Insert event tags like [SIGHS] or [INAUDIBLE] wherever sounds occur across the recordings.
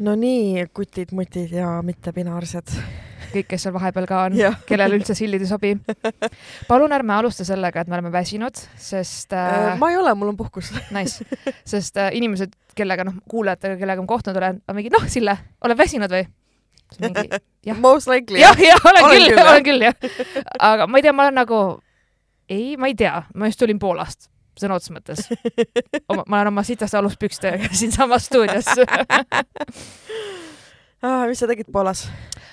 no nii, kutid-mutid ja mittepinaarsed. kõik, kes seal vahepeal ka on Jah., kellele üldse sillid ei sobi. palun ärme alusta sellega, et me oleme väsinud, sest äh, ma ei ole, mul on puhkus. [LAUGHS] nice, sest äh, inimesed, kellega noh, kuulajatega, kellega ma kohtunud olen, on mingi noh, Sille, oled väsinud või? mingi [LAUGHS] jah, Most likely. jah, jah, olen Olen küll [LAUGHS] olen küll jah. aga ma ei tea, ma olen nagu, ei, ma ei tea, ma just tulin Poolast, sõna otseses mõttes. ma olen oma sitaste aluspükstega [LAUGHS] siinsamas stuudios. [LAUGHS] Ah, mis sa tegid Poolas?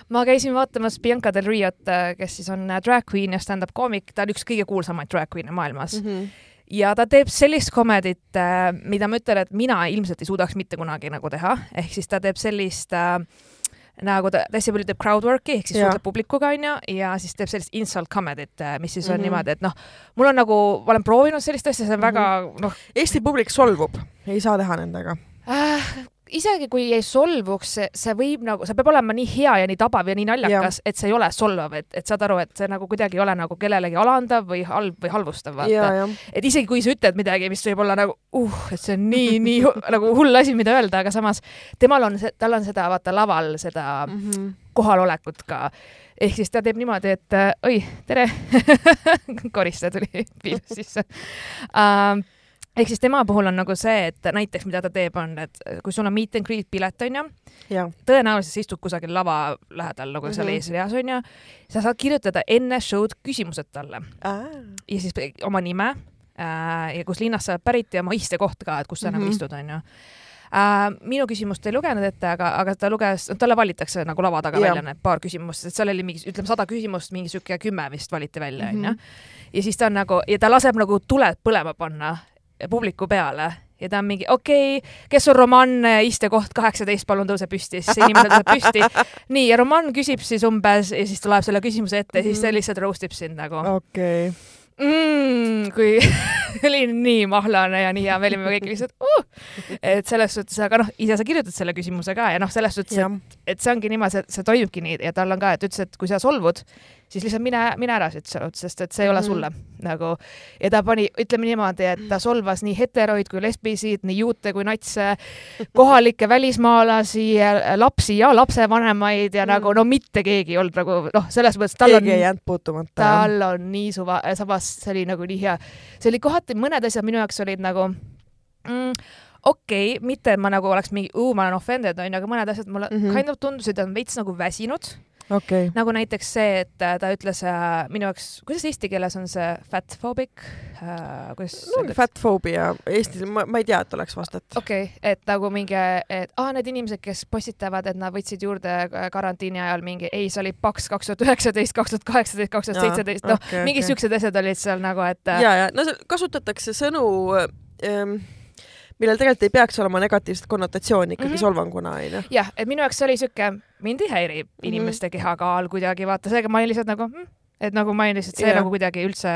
ma käisin vaatamas Bianca Del Riot, kes siis on äh, drag queen ja stand-up koomik, ta on üks kõige kuulsamaid drag queen'e maailmas mm. -hmm. ja ta teeb sellist komedit, mida ma ütlen, et mina ilmselt ei suudaks mitte kunagi nagu teha, ehk siis ta teeb sellist äh, nagu ta hästi palju teeb crowdwork'i ehk siis suhtleb publikuga onju ja siis teeb sellist insult comedy't, mis siis on mm Mhm. -hmm. niimoodi, et noh, mul on nagu, ma olen proovinud sellist asja, see on mm Mhm. -hmm. väga noh Eesti publik solvub, ei saa teha nendega. äh,, isegi kui ei solvuks, see, võib nagu, see peab olema nii hea ja nii tabav ja nii naljakas, et see ei ole solvav, et, et saad aru, et see nagu kuidagi ei ole nagu kellelegi alandav või halb või halvustav, vaata et isegi kui sa ütled midagi, mis võib olla nagu uh, et see on nii, nii [LAUGHS] nagu hull asi, mida öelda, aga samas temal on, tal on seda vaata laval seda Mhm. kohalolekut ka. ehk siis ta teeb niimoodi, et oi, tere, [LAUGHS] koristaja tuli [LAUGHS] piilus sisse uh,. Ehk siis tema puhul on nagu see, et näiteks mida ta teeb, on, et kui sul on meet and greet pilet onju, ja, tõenäoliselt sa istud kusagil lava lähedal nagu seal Mhm. eesreas onju, sa saad kirjutada enne show'd küsimused talle ja siis oma nime äh, ja kus linnast sa oled pärit ja oma istekoht ka, et kus sa mm -hmm. Mhm. nagu istud, onju äh,. minu küsimust ei lugenud ette, aga, aga ta luges, talle valitakse nagu lava taga Jah. välja need paar küsimust, et seal oli mingi, ütleme sada küsimust, mingi sihuke kümme vist valiti välja, Mhm. onju. ja siis ta on nagu ja ta laseb nagu tuled põlema panna publiku peale ja ta on mingi okei okay,, kes on Roman, istekoht kaheksateist, palun tõuse püsti, siis inimene tõuseb püsti. [LAUGHS] nii ja Roman küsib siis umbes ja siis ta loeb selle küsimuse ette ja siis ta Mhm. lihtsalt roast ib sind nagu okei. mm,, kui [LAUGHS] oli nii mahlane ja nii hea, me olime kõik lihtsalt uh!, et selles suhtes, aga noh, ise sa kirjutad selle küsimuse ka ja noh, selles suhtes, jah, et see ongi niimoodi, see toimubki nii ja tal on ka, et ütles, et kui sa solvud, siis lihtsalt mine, mine ära siit sõnut, sest et see ei ole Mhm. sulle nagu ja ta pani, ütleme niimoodi, et ta solvas nii heteroid kui lesbisid, nii juute kui natse, [LAUGHS] kohalikke välismaalasi, lapsi ja lapsevanemaid ja Mm. nagu no mitte keegi ei olnud nagu noh, selles mõttes tal on keegi ei jäänud puutumata. tal on nii suva, samas see oli nagu nii hea. see oli kohati, mõned asjad minu jaoks olid nagu mm, okei okay,, mitte et ma nagu oleks mingi, ma olen offended onju, aga mõned asjad mulle mm Mhm. -hmm. kind of tundusid, on veits nagu väsinud. okei, nagu näiteks see, et äh, ta ütles äh, minu jaoks, kuidas eesti keeles on see fatphobic? Äh,, kuidas no fatfoobia Eestis, ma, ma ei tea, et oleks vastet. okei okay,, et nagu mingi, et aa, need inimesed, kes postitavad, et nad võtsid juurde äh, karantiini ajal mingi, ei, see oli paks kaks tuhat üheksateist, kaks tuhat kaheksateist, kaks tuhat seitseteist, noh, okay, mingid okay. siuksed asjad olid seal nagu, et äh, ja, ja no kasutatakse sõnu ähm,, millel tegelikult ei peaks olema negatiivset konnotatsiooni ikkagi mm. -hmm. solvanguna onju. jah, et minu jaoks see oli siuke, mind ei häiri Mhm. inimeste kehakaal kuidagi, vaata, seega ma olin lihtsalt nagu mm, et nagu ma olin lihtsalt see yeah. nagu kuidagi üldse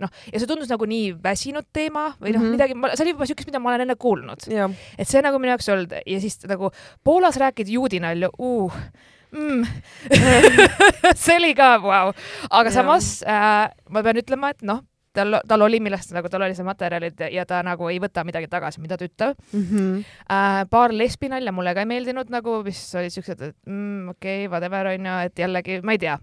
noh, ja see tundus nagu nii väsinud teema või noh mm. -hmm., midagi, see oli juba siukest, mida ma olen enne kuulnud, jah, et see nagu minu jaoks olnud ja siis nagu Poolas rääkida juudi nalju uh,, mm. [LAUGHS] see oli ka vau wow., aga Jah. samas äh, ma pean ütlema, et noh, tal, tal oli, millest nagu tal oli see materjalid ja ta nagu ei võta midagi tagasi, mida ta ütleb Mhm. äh,. paar lesbinalja mulle ka ei meeldinud nagu, mis olid siuksed, et mm, okei okay,, whatever onju, et jällegi ma ei tea,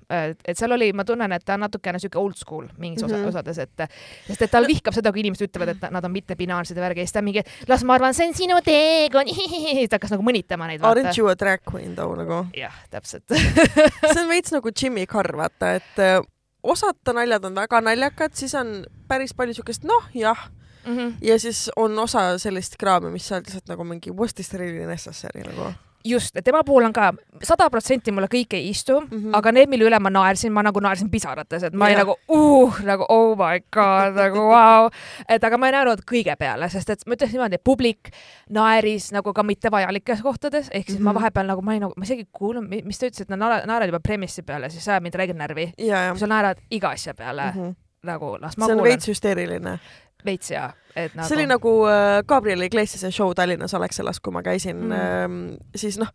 et seal oli, ma tunnen, et ta on natukene siuke old school mingis osa, mm -hmm. osades, et sest et tal vihkab seda, kui inimesed ütlevad, et nad on mittepinaarsed ja värgi ja siis ta mingi, las ma arvan, see on sinu teekond, [LAUGHS] ta hakkas nagu mõnitama neid. Aren't you a drag queen too nagu? jah, täpselt. see on veits nagu Jimmy Carr, vaata, et äh, osad ta naljad on väga naljakad, siis on päris palju siukest noh, jah, Mhm. ja siis on osa sellist kraami, mis on lihtsalt nagu mingi what's this really necessary nagu just, tema puhul on ka sada protsenti mulle kõik ei istu mm. -hmm. aga need, mille üle ma naersin, ma nagu naersin pisarates, et ma olin Jah. nagu uh, nagu oh my god, nagu vau wow.. et aga ma ei naernud kõige peale, sest et ma ütleks niimoodi, publik naeris nagu ka mittevajalikes kohtades, ehk siis mm -hmm. ma Mhm. vahepeal nagu ma olin nagu, ma isegi ei kuulnud, mis ta ütles, et nad naeravad naeravad juba premissi peale, siis ajab mind räigelt närvi. ja kui sa naerad iga asja peale mm, mm -hmm. nagu las ma see on veits hüsteeriline. Veits ja, et nagu see oli nagu äh, Gabriel Iglesiase show Tallinnas Alexelas, kui ma käisin Mm. mm., ähm, siis noh,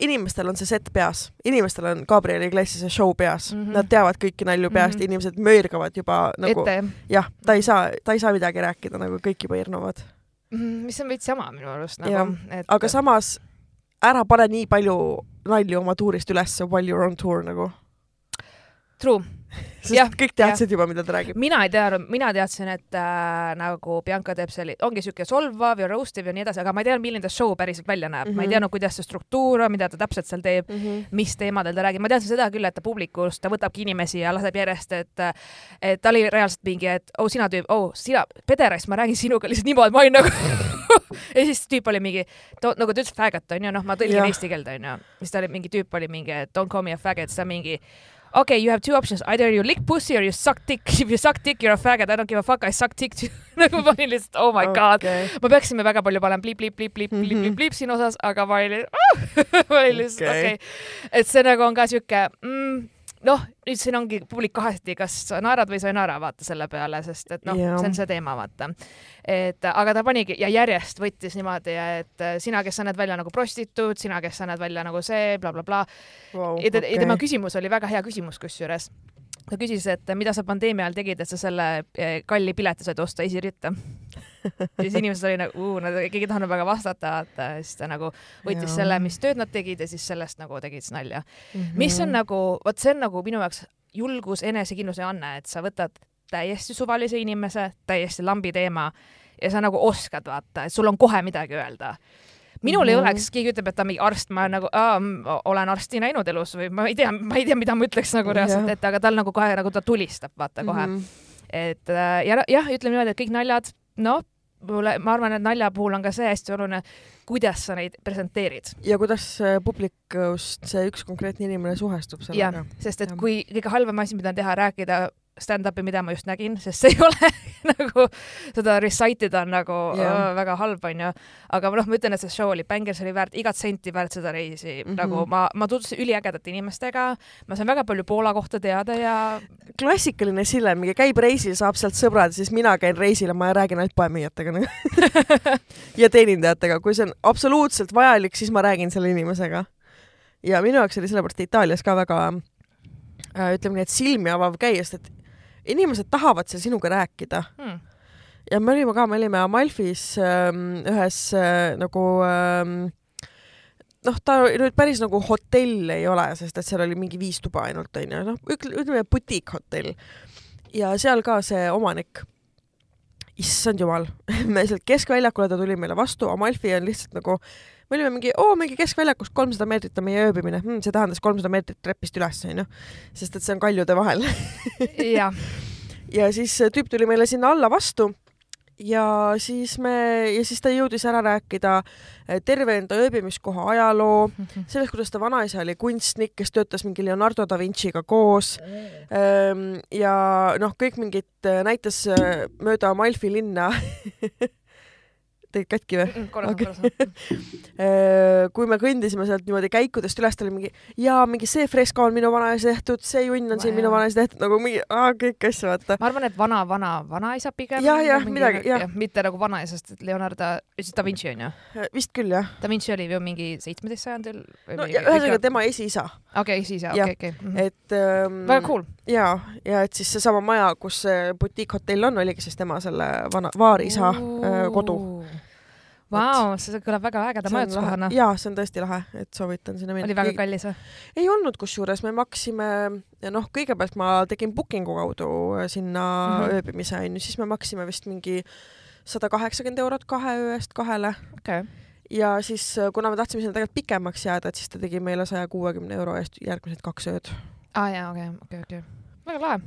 inimestel on see set peas, inimestel on Gabriel Iglesiase show peas mm. -hmm. nad teavad kõiki nalju peast mm. -hmm. inimesed möirgavad juba nagu jah, ta ei saa, ta ei saa midagi rääkida, nagu kõik juba hirmuvad. mm,, mis on veits jama minu arust nagu, et aga samas ära pane nii palju nalju oma tuurist ülesse while you are on tour nagu. True, sest Jah, kõik teadsid juba, mida ta räägib. mina ei teadnud, mina teadsin, et äh, nagu Bianca teeb selli-, ongi siuke solvav ja roastiv ja nii edasi, aga ma ei teadnud, milline ta show päriselt välja näeb mm, -hmm. ma ei Mhm. teadnud, kuidas see struktuur on, mida ta täpselt seal teeb, mis teemadel ta räägib, ma teadsin seda küll, et ta publikust, ta võtabki inimesi ja laseb järjest, et et ta oli reaalselt mingi, et oh sina tüüp, oh sina, pederast, ma räägin sinuga lihtsalt niimoodi, ma olin nagu [LAUGHS] ja siis tüüp oli mingi, nagu ta ütles faggot onju, noh, ma tõlgin eesti keelde onju, siis ta oli mingi tüüp oli mingi, don't call me a faggot, siis ta mingi okay, you have two options, either you lick pussy or you suck dick. [LAUGHS] If you suck dick, you are a faggot, I don't give a fuck, I suck dick too. [LAUGHS] nagu ma olin lihtsalt, oh my god okay.. ma peaksime väga palju panema bliip siin osas, aga ma olin ah! [LAUGHS] ma olin lihtsalt okei Okei. okay.. et see nagu on ka sihuke mm,, noh, nüüd siin ongi publik kaheti, kas sa naerad või sa ei naera, vaata selle peale, sest et noh Jah. see on see teema, vaata. et aga ta panigi ja järjest võttis niimoodi, et äh, sina, kes sa näed välja nagu prostituut, sina, kes sa näed välja nagu see bla,, blablabla Wow, ja, okei. ja tema küsimus oli väga hea küsimus kusjuures. Ta küsis, et mida sa pandeemia ajal tegid, et sa selle eh, kalli pileti said osta esiritta. [LAUGHS] ja siis inimesed oli nagu, nad keegi ei tahtnud väga vastata, vaata, siis ta nagu võttis Jaa. selle, mis tööd nad tegid ja siis sellest nagu tegid siis nalja. Mhm. mis on nagu, vot see on nagu minu jaoks julgus, enesekindluse anne, et sa võtad täiesti suvalise inimese, täiesti lambi teema ja sa nagu oskad vaata, et sul on kohe midagi öelda minul mm -hmm. ei Mhm. oleks, keegi ütleb, et ta on mingi arst, ma nagu m- olen arsti näinud elus või ma ei tea, ma ei tea, mida ma ütleks nagu reaalselt, et aga tal nagu kohe nagu ta tulistab, vaata kohe mm. -hmm. et äh, ja jah, ütleme niimoodi, et kõik naljad, noh, mulle, ma arvan, et nalja puhul on ka see hästi oluline, kuidas sa neid presenteerid. ja kuidas äh, publikust see üks konkreetne inimene suhestub sellega?, sest et Jah. kui kõige halvem asi, mida teha, rääkida stand-up'i, mida ma just nägin, sest see ei [LAUGHS] ole nagu seda recite ida on nagu Jah. öö, väga halb, onju. aga noh, ma ütlen, et see show oli bänger, see oli väärt igat senti väärt seda reisi mm. -hmm. nagu ma, ma tutvusin üliägedate inimestega, ma sain väga palju Poola kohta teada ja klassikaline Sille, mingi käib reisil, saab sealt sõbrad, siis mina käin reisil ja ma räägin ainult poemüüjatega nagu. [LAUGHS] ja teenindajatega, kui see on absoluutselt vajalik, siis ma räägin selle inimesega. ja minu jaoks oli sellepärast Itaalias ka väga äh, ütleme nii, et silmi avav käia, sest et inimesed tahavad seal sinuga rääkida. Hmm, ja me olime ka, me olime Amalfis ähm, ühes äh, nagu ähm, noh, ta nüüd päris nagu hotell ei ole, sest et seal oli mingi viis tuba ainult onju, noh ütleme butiikhotell. Ja seal ka see omanik, issand jumal, [LAUGHS] me sealt keskväljakule ta tuli meile vastu, Amalfi on lihtsalt nagu me olime mingi, oo mingi keskväljakust kolmsada meetrit on meie ööbimine. Hm,, see tähendas kolmsada meetrit trepist üles onju, sest et see on kaljude vahel. Jah, [LAUGHS] ja siis tüüp tuli meile sinna alla vastu ja siis me ja siis ta jõudis ära rääkida eh, terve enda ööbimiskoha ajaloo, [LAUGHS] sellest, kuidas ta vanaisa oli kunstnik, kes töötas mingi Leonardo da Vinci'ga koos. Ehm, ja noh, kõik mingid, näitas eh, mööda Amalfi linna [LAUGHS] Teid katki või? korra Okei. okay., korra. Äh, [LAUGHS] kui me kõndisime sealt niimoodi käikudest üles, ta oli mingi jaa, mingi see fresko on minu vanaisa tehtud, see junn on siin Wow. minu vanaisa tehtud, nagu mingi aa, kõik asju vaata. ma arvan, et vana, vana, vanaisa pigem. Jah, jah, midagi, jah. mitte nagu vanaisa, sest et Leonardo, siis Da Vinci on ju. vist küll jah. Da Vinci oli ju mingi seitsmeteist sajandil. no ühesõnaga tema esiisa, okei, Jah. okei, okei. et ähm, väga cool. ja, ja et siis seesama maja, kus see butiikhotell on, oligi siis tema selle vana, vaarisa äh, kodu. Vau, see kõlab väga ägeda majutuskohana. ja see on tõesti lahe, et soovitan sinna minna. oli väga kallis või? ei olnud, kusjuures me maksime, noh, kõigepealt ma tegin booking'u kaudu sinna mm. -hmm. ööbimise onju, siis me maksime vist mingi sada kaheksakümmend eurot kahe öö eest kahele okei. ja siis, kuna me tahtsime sinna tegelikult pikemaks jääda, et siis ta tegi meile saja kuuekümne euro eest järgmised kaks ööd. aa jaa, okei, okei, okei. Väga lahe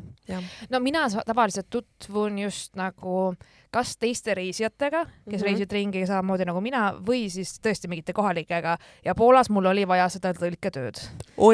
no mina tavaliselt tutvun just nagu kas teiste reisijatega, kes mm. -hmm. reisivad ringi samamoodi nagu mina või siis tõesti mingite kohalikega ja Poolas mul oli vaja seda tõlketööd,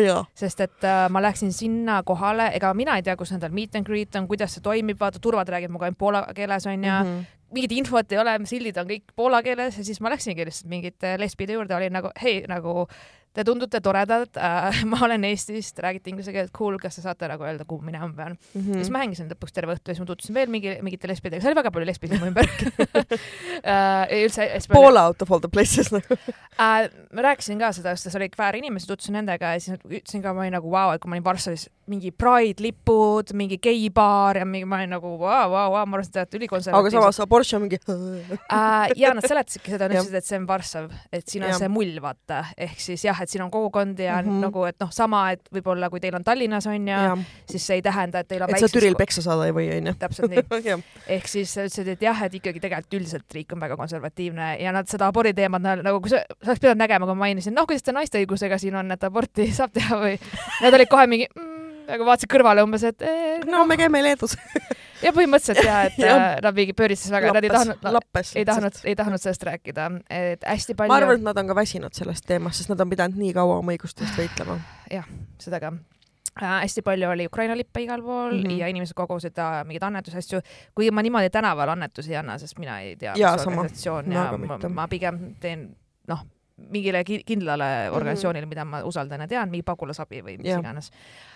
jaa. sest et äh, ma läksin sinna kohale, ega mina ei tea, kus nendel meet and greet on, kuidas see toimib, vaata turvad räägivad minuga ainult poola keeles onju mm. -hmm. mingit infot ei ole, sildid on kõik poola keeles ja siis ma läksingi lihtsalt mingite lesbide juurde, olin nagu hei, nagu te tundute toredad äh, [LAUGHS] ma olen Eestist, räägite inglise keelt, cool, kas te saate nagu öelda, kuhu minema pean mm. -hmm. Siis ma hängisin lõpuks terve õhtu ja siis ma tutvusin veel mingi, mingite lesbidega, seal oli väga palju lesbisid mu ümber [LAUGHS] [LAUGHS] äh,. üldse Poola out of all the places nagu. äh,. ma rääkisin ka seda, sest seal oli kväär inimesi, tutvusin nendega ja siis ütlesin ka, ma olin nagu vau wow,, et kui ma olin Varssavis, mingi Pride lipud, mingi geibaar ja mingi, ma olin nagu vau, vau, vau, ma arvasin, et te olete ülikonservatiivsed. aga samas Porsche on mingi äh, ja nad seletasidki seda, nad ütlesid, et see on Varssav, et siin on ja. see mull, vaata, ehk siis jah, et siin on kogukond ja mm -hmm. nagu, et noh, sama, et võib-olla kui teil on Tallinnas on ju, siis see ei tähenda, et teil on et sa Türil peksa saada ei või, onju. täpselt nii [LAUGHS] ehk siis ütlesid, et jah, et ikkagi tegelikult üldiselt riik on väga konservatiivne ja nad seda abordi teemat nagu, kui sa, sa oleks pidanud nägema, kui ma mainisin, noh, kuidas te naiste õigusega siin on, et aborti [LAUGHS] saab teha või nad olid kohe mingi mm, aga vaatasid kõrvale umbes, et eh, no me käime Leedus [LAUGHS] ja põhimõtteliselt ja, et ja. Äh, nad mingi pööritas väga, nad ei tahtnud, ei tahtnud, ei tahtnud sellest rääkida, et hästi palju. ma arvan, et nad on ka väsinud sellest teemast, sest nad on pidanud nii kaua oma õiguste eest võitlema. [SIGHS] jah, seda ka äh,. hästi palju oli Ukraina lippe igal pool mm -hmm. ja inimesed kogusid äh, mingeid annetusasju. kui ma niimoodi tänaval annetusi ei anna, sest mina ei tea, mis organisatsioon ja ma, ma pigem teen noh, mingile kindlale mhm. organisatsioonile, mida ma usaldan ja tean, mingi pagulasabi või mis ja. iganes.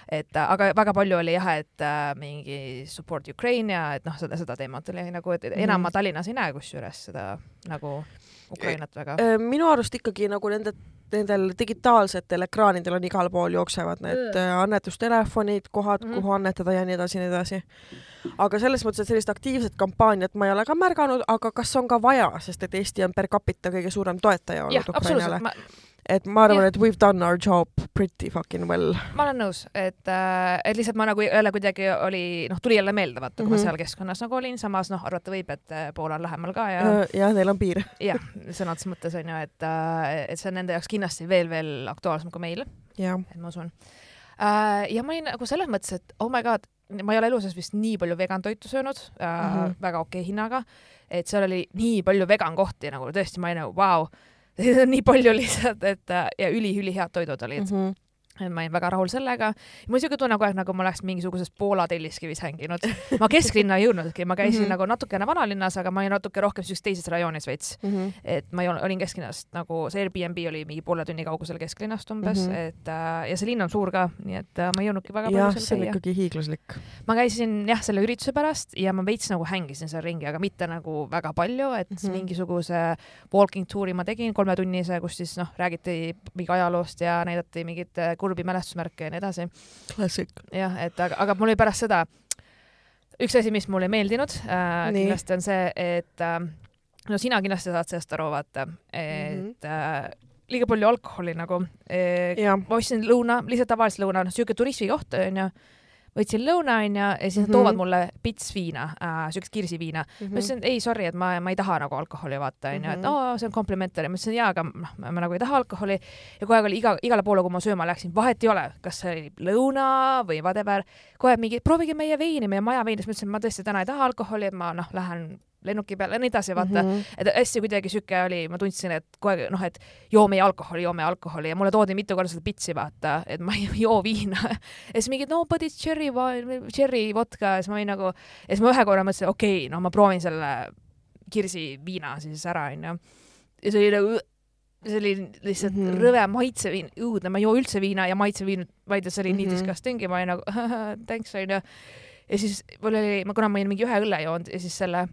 et aga väga palju oli jah, et äh, mingi support Ukraine ja et noh, seda, seda teemat oli nagu, et enam mm. ma Tallinnas ei näe kusjuures seda nagu Ukrainat väga. Äh, minu arust ikkagi nagu nende nendel digitaalsetel ekraanidel on igal pool jooksevad need mm. annetustelefonid, kohad mm., kuhu annetada ja nii edasi ja nii edasi. aga selles mõttes, et sellist aktiivset kampaaniat ma ei ole ka märganud, aga kas on ka vaja, sest et Eesti on per capita kõige suurem toetaja olnud Ukrainale. Et ma arvan, et we've done our job pretty fucking well. ma olen nõus, et, äh, et lihtsalt ma nagu jälle kuidagi oli, noh, tuli jälle meelde, vaata, kui mm -hmm. ma mhm. seal keskkonnas nagu olin, samas noh, arvata võib, et äh, Poola on lähemal ka ja. jah, neil on piir. jah, sõna otseses mõttes on ju, et, äh, et see on nende jaoks kindlasti veel, veel aktuaalsem kui meil. et ma usun. ja ma olin nagu selles mõttes, et oh my god, ma ei ole elu sees vist nii palju vegan toitu söönud äh, mm, -hmm. väga okei okay hinnaga, et seal oli nii palju vegan kohti nagu tõesti, ma olin nagu vau wow Neid [LAUGHS] on nii palju lihtsalt, et ja üli-ülihead toidud olid mm. -hmm et ma olin väga rahul sellega. mul siuke tunne kogu aeg, nagu ma oleks mingisuguses Poola telliskivis hänginud. ma kesklinna ei jõudnudki, ma käisin mm -hmm. nagu natukene vanalinnas, aga ma olin natuke rohkem siukses teises rajoonis veits mm. -hmm. et ma ei olnud, olin kesklinnast nagu, see Airbnb oli mingi poole tunni kaugusel kesklinnast umbes mm, -hmm. et äh, ja see linn on suur ka, nii et äh, ma ei jõudnudki väga palju seal käia. see on ikkagi hiiglaslik. ma käisin jah, selle ürituse pärast ja ma veits nagu hängisin seal ringi, aga mitte nagu väga palju, et mm -hmm. mingisuguse walking tour'i ma tegin kolmetunnise, kus siis noh, räägiti mingi ajaloost ja näidati mingit äh, kurbi mälestusmärke ja nii edasi. klassik. jah, et aga, aga mul oli pärast seda üks asi, mis mulle ei meeldinud äh, kindlasti on see, et äh, no sina kindlasti saad sellest aru, vaata, et mm -hmm. äh, liiga palju alkoholi nagu. ma ostsin lõuna, lihtsalt tavalist lõuna, noh, siuke turismikoht onju võtsin lõuna onju ja siis mm -hmm. toovad mulle pits viina äh,, siukest kirsiviina mm. -hmm. ma ütlesin, et ei, sorry, et ma, ma ei taha nagu alkoholi vaata onju mm, -hmm. et oo, see on komplimentari. ma ütlesin jaa, aga noh, ma nagu ei taha alkoholi ja kogu aeg oli iga, igale poole, kui ma sööma läksin, vahet ei ole, kas see oli lõuna või whatever, kohe mingi proovige meie veini, meie maja veini, siis ma ütlesin, ma tõesti täna ei taha alkoholi, et ma noh, lähen lennuki peale ja nii edasi, vaata mm. -hmm. et hästi kuidagi sihuke oli, ma tundsin, et kogu aeg noh, et joo meie alkoholi, joo meie alkoholi ja mulle toodi mitu korda seda pitsi, vaata, et ma ei [LAUGHS] joo viina. ja siis mingid, no but it's cherry cherry vodka ja siis ma olin nagu, ja siis ma ühe korra mõtlesin, okei okay,, no ma proovin selle kirsiviina siis ära, onju. ja see oli nagu see oli lihtsalt mm -hmm. rõve maitseviin, õudne, ma ei joo üldse viina ja maitseviin, vaid see oli mm -hmm. nii mhm. disgusting ja ma olin nagu thanks onju. ja siis mul oli, ma kuna ma olin mingi ühe õlle joonud ja siis selle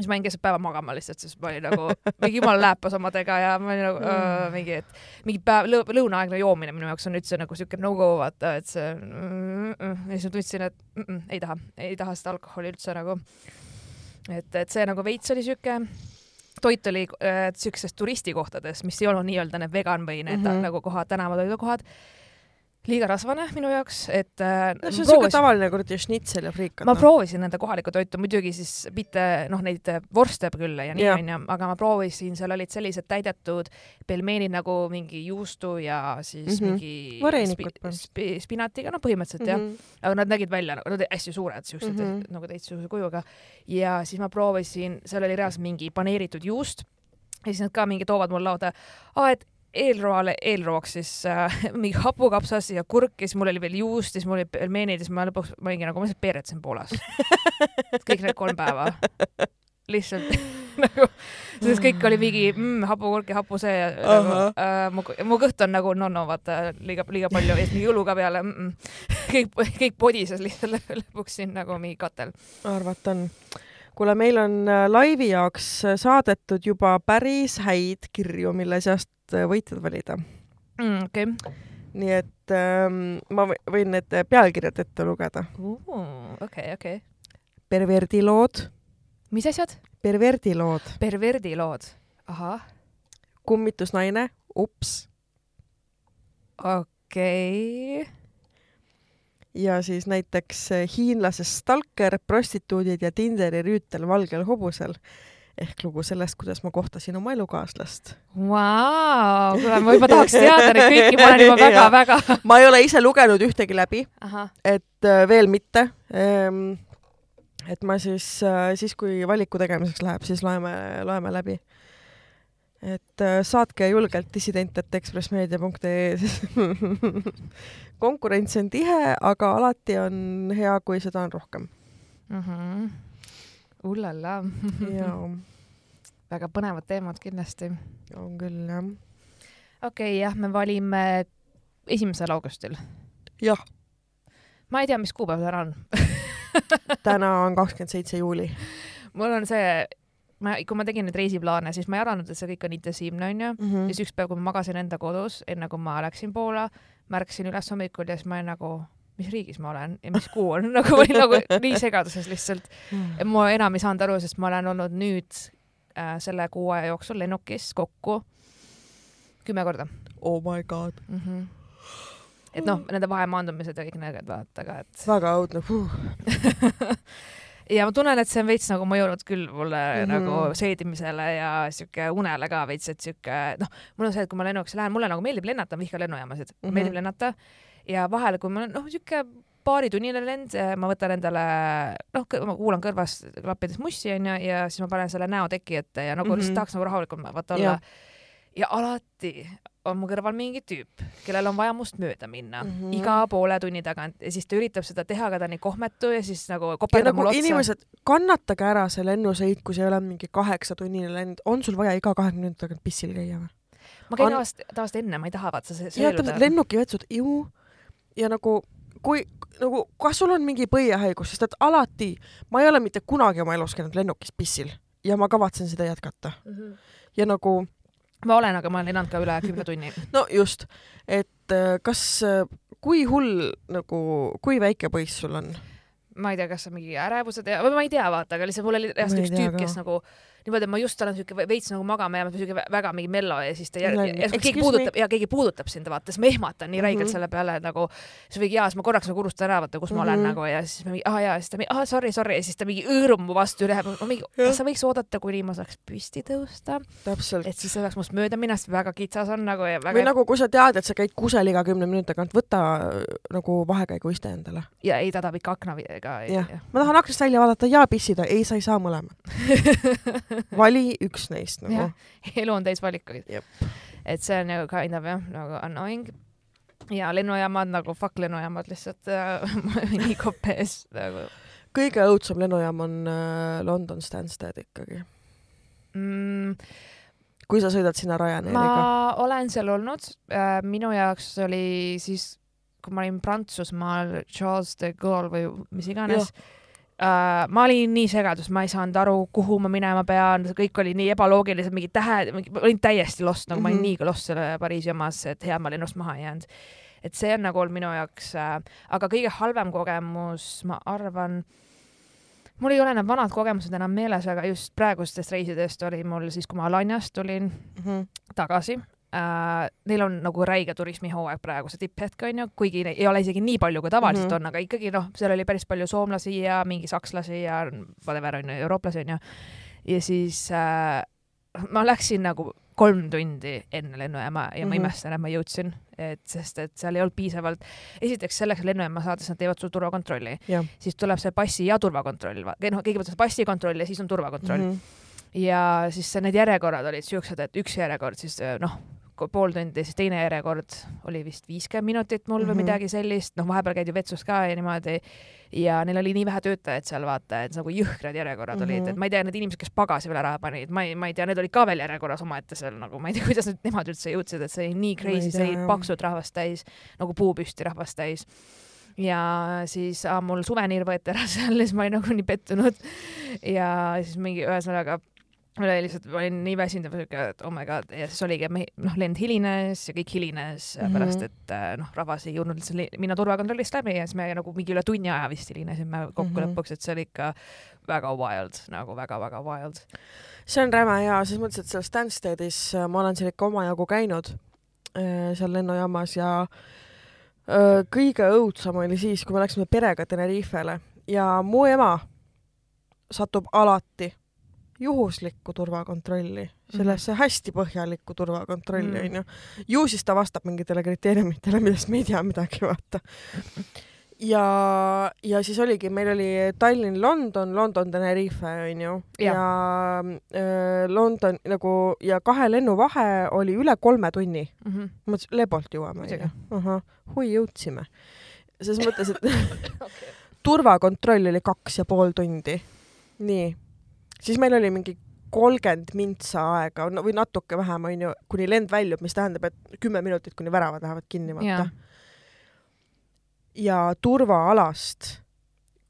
siis ma jäin keset päeva magama lihtsalt, sest ma olin nagu mingi jumala lääpas omadega ja ma olin nagu mm. mingi, et mingi päev lõ, lõunaaegne joomine minu jaoks on üldse nagu siuke no-go, vaata, et see mm, mm, ja siis ma tundsin, et mm, mm, ei taha, ei taha seda alkoholi üldse nagu. et, et see nagu veits oli siuke toit oli äh, siukses turistikohtades, mis ei olnud nii-öelda need vegan või need mm -hmm. nagu kohad, tänavatoidukohad liiga rasvane minu jaoks, et äh, no see on siuke tavaline kuradi šnitsel ja friikad. ma no. proovisin nende kohalikku toitu, muidugi siis mitte noh, neid vorste küll ja nii onju, aga ma proovisin, seal olid sellised täidetud pelmeenid nagu mingi juustu ja siis mm -hmm. mingi spi, spi, spinatiga, no põhimõtteliselt mm -hmm. jah, mhm. aga nad nägid välja nagu, nad olid hästi suured, siuksed mm -hmm. nagu täitsa kujuga ja siis ma proovisin, seal oli reaalselt mingi paneeritud juust ja siis nad ka mingi toovad mulle lauda, et eelroale, eelrooks siis äh, [LAUGHS] mingi hapukapsas ja kurk ja siis mul oli veel juust ja siis mul olid pelmeenid ja siis ma lõpuks, ma olingi nagu, ma lihtsalt peeretsen Poolas. [LAUGHS] kõik need kolm päeva. lihtsalt [LAUGHS] nagu, sest kõik oli mingi mm, hapukurk ja hapu see ja nagu, äh, mu, mu kõht on nagu no-no, vaata liiga, liiga palju ja siis mingi õlu ka peale mm. -mm. kõik, kõik podises lihtsalt lõpuks siin nagu mingi katel. arvata on kuule, meil on äh, laivi jaoks saadetud juba päris häid kirju, mille seast võitjad valida mm,. okei okay nii et ähm, ma või- võin need pealkirjad ette lugeda. okei, okei. perverdilood, mis asjad? perverdilood, perverdilood. ahah, kummitusnaine, ups okei okay.. ja siis näiteks äh, hiinlasest stalker, prostituudid ja Tinderi rüütel valgel hobusel ehk lugu sellest, kuidas ma kohtasin oma elukaaslast. Kuule, ma juba tahaks teada neid kõiki, ma olen juba [LAUGHS] väga-väga. ma ei ole ise lugenud ühtegi läbi, et äh, veel mitte. et ma siis, siis kui valiku tegemiseks läheb, siis loeme, loeme läbi. et äh, saatke julgelt dissident.ekspressmeedia.ee [LAUGHS] konkurents on tihe, aga alati on hea, kui seda on rohkem. ullala. ja [LAUGHS] väga põnevad teemad kindlasti. on küll jah. okei okay,, jah, me valime esimesel augustil. jah, ma ei tea, mis kuupäev täna on. [LAUGHS] täna on kakskümmend seitse juuli. mul on see, ma, kui ma tegin neid reisiplaane, siis ma ei arvanud, et see kõik on intensiivne, onju. Mhm. ja siis üks päev, kui ma magasin enda kodus, enne kui ma läksin Poola, märkasin üles hommikul ja siis ma olin nagu, mis riigis ma olen ja mis kuu on, [LAUGHS] nagu ma olin nagu nii segaduses lihtsalt. ja ma enam ei saanud aru, sest ma olen olnud nüüd äh, selle kuu aja jooksul lennukis kokku kümme korda oh my god, mm. -hmm. et noh, nende vahemaandumised ja kõik need, vaata ka, et väga õudne huh. [LAUGHS] ja ma tunnen, et see on veits nagu mõjunud küll mulle mm. -hmm. nagu seedimisele ja sihuke unele ka veits, et sihuke noh, mul on see, et kui ma lennuks lähen, mulle nagu meeldib lennata, ma vihkan lennujaamasid mm. -hmm. meeldib lennata ja vahel, kui mul on noh, sihuke paaritunnine lend, ma võtan endale noh, ma kuulan kõrvas klappides mussi onju ja siis ma panen selle näo teki ette ja nagu mm. -hmm. lihtsalt tahaks nagu rahulikum vaata olla ja alati on mu kõrval mingi tüüp, kellel on vaja must mööda minna mm. -hmm. iga poole tunni tagant ja siis ta üritab seda teha, aga ta on nii kohmetu ja siis nagu koperdab nagu mulle otsa. inimesed, kannatage ära see lennusõit, kui see ei ole mingi kaheksatunnine lend, on sul vaja iga kahekümne minuti tagant pissil käia või? ma käin on- tavaliselt, tavaliselt enne, ma ei taha vaata see jah, täpselt, lennukivetsud, ju. Ja nagu kui nagu, kas sul on mingi põiehaigus, sest et alati, ma ei ole mitte kunagi oma elus käinud lennukis pissil ja ma kavatsen seda jätkata ja nagu ma olen, aga ma olen lennanud ka üle kümne tunni. [LAUGHS] no just, et äh, kas, kui hull nagu, kui väike põiss sul on? ma ei tea, kas see on mingi ärevused ja, või ma ei tea, vaata, aga lihtsalt mul oli reaalselt üks tea tüüp, kes nagu niimoodi, et ma just olen siuke veits nagu magama jäänud, siuke vä- väga mingi mello ja siis ta Jälle, järsku keegi excuse puudutab ja keegi puudutab sind, vaata, siis ma ehmatan nii räigelt Mhm. selle peale, et nagu siis mingi jaa, siis ma korraks nagu unustan ära, vaata, kus ma olen Mhm. nagu ja siis ma mingi aa jaa, siis ta mingi aa sorry, sorry ja siis ta mingi hõõrub mu vastu üle, ma mingi, kas sa võiks oodata, kuni ma saaks püsti tõusta, et siis sa saaks must mööda minna, sest väga kitsas on nagu ja või väga nagu, kui sa tead, et sa käid kusel iga kümne minuti tagant, võta äh, nagu vahekäiguiste endale. ja ei, ta tahab ikka aknaga. jah, ma tahan aknast välja vaadata ja pissida, ei, sa ei saa mõlemat. [LAUGHS] vali üks neist nagu elu on täis valikuid et see on nagu kind of jah, nagu annoying. ja lennujaamad nagu fuck lennujaamad lihtsalt äh, [LAUGHS] nii kopp ees nagu kõige õudsem lennujaam on äh, London Stansted ikkagi, mm,. kui sa sõidad sinna Ryanairiga. ma olen seal olnud äh,, minu jaoks oli siis, kui ma olin Prantsusmaal Charles de Gaulle või mis iganes. Uh, ma olin nii segadus, ma ei saanud aru, kuhu ma minema pean, kõik oli nii ebaloogilised, mingid tähed, ma olin täiesti lost, nagu mm -hmm. ma olin Mhm. nii lost selle Pariisi omas, et hea, ma lennust maha ei jäänud. et see on nagu olnud minu jaoks äh,, aga kõige halvem kogemus, ma arvan, mul ei ole need vanad kogemused enam meeles, aga just praegustest reisidest oli mul siis, kui ma Alaniast tulin Mhm. tagasi äh,. Neil on nagu räige turismihooaeg praegu, see tipphetk on ju, kuigi ei ole isegi nii palju, kui tavaliselt mm. -hmm. on, aga ikkagi noh, seal oli päris palju soomlasi ja mingi sakslasi ja whatever on ju, eurooplasi on ju. ja siis äh, ma läksin nagu kolm tundi enne lennujaama ja ma Mhm. imestan, et ma jõudsin, et sest et seal ei olnud piisavalt, esiteks selleks lennujaama saades nad teevad sul turvakontrolli, siis tuleb see passi ja turvakontroll, noh, kõigepealt see passikontroll ja siis on turvakontroll mm. -hmm ja siis need järjekorrad olid siuksed, et üks järjekord siis noh, pool tundi, siis teine järjekord oli vist viiskümmend minutit mul või mm Mhm. -hmm. midagi sellist, noh, vahepeal käidi vetsus ka ja niimoodi. ja neil oli nii vähe töötajaid seal vaata, et nagu jõhkrad järjekorrad mm -hmm. olid, Mhm. et ma ei tea, need inimesed, kes pagasi peale raha panid, ma ei, ma ei tea, need olid ka veel järjekorras omaette seal nagu, ma ei tea, [LAUGHS] kuidas nüüd nemad üldse jõudsid, et see oli nii crazy, see oli paksud rahvast täis nagu puupüsti rahvast täis ja siis ah, mul suveniir võeti ära [LAUGHS] seal ja siis ma olin nagu nii pettunud ja siis mingi ühesõnaga mul oli lihtsalt, ma olin nii väsinud ja siuke, et oh my god ja siis oligi, noh, lend hilines ja kõik hilines mm. -hmm. pärast, et äh, noh, rahvas ei jõudnud üldse li- minna turvakontrollist läbi ja siis me nagu mingi üle tunni aja vist hilinesime kokku mm. -hmm. lõpuks, et see oli ikka väga wild, nagu väga-väga wild. see on räme hea, selles mõttes, et seal Stanstedis äh, ma olen seal ikka omajagu käinud, seal lennujaamas ja kõige õudsam oli siis, kui me läksime perega Tenerifele ja mu ema satub alati juhuslikku turvakontrolli, sellesse hästi põhjalikku turvakontrolli Mhm. onju. ju siis ta vastab mingitele kriteeriumitele, millest me ei tea midagi, vaata. ja, ja siis oligi, meil oli Tallinn, London, London, Tenerife onju ja, ja äh, London nagu ja kahe lennu vahe oli üle kolme tunni. Mm -hmm. mõtlesin, Lebolt jõuame onju. ahah, hui jõudsime. selles mõttes, et [LAUGHS] turvakontroll oli kaks ja pool tundi. nii, siis meil oli mingi kolmkümmend mintsa aega no, või natuke vähem onju, kuni lend väljub, mis tähendab, et kümme minutit, kuni väravad lähevad kinni, vaata ja turvaalast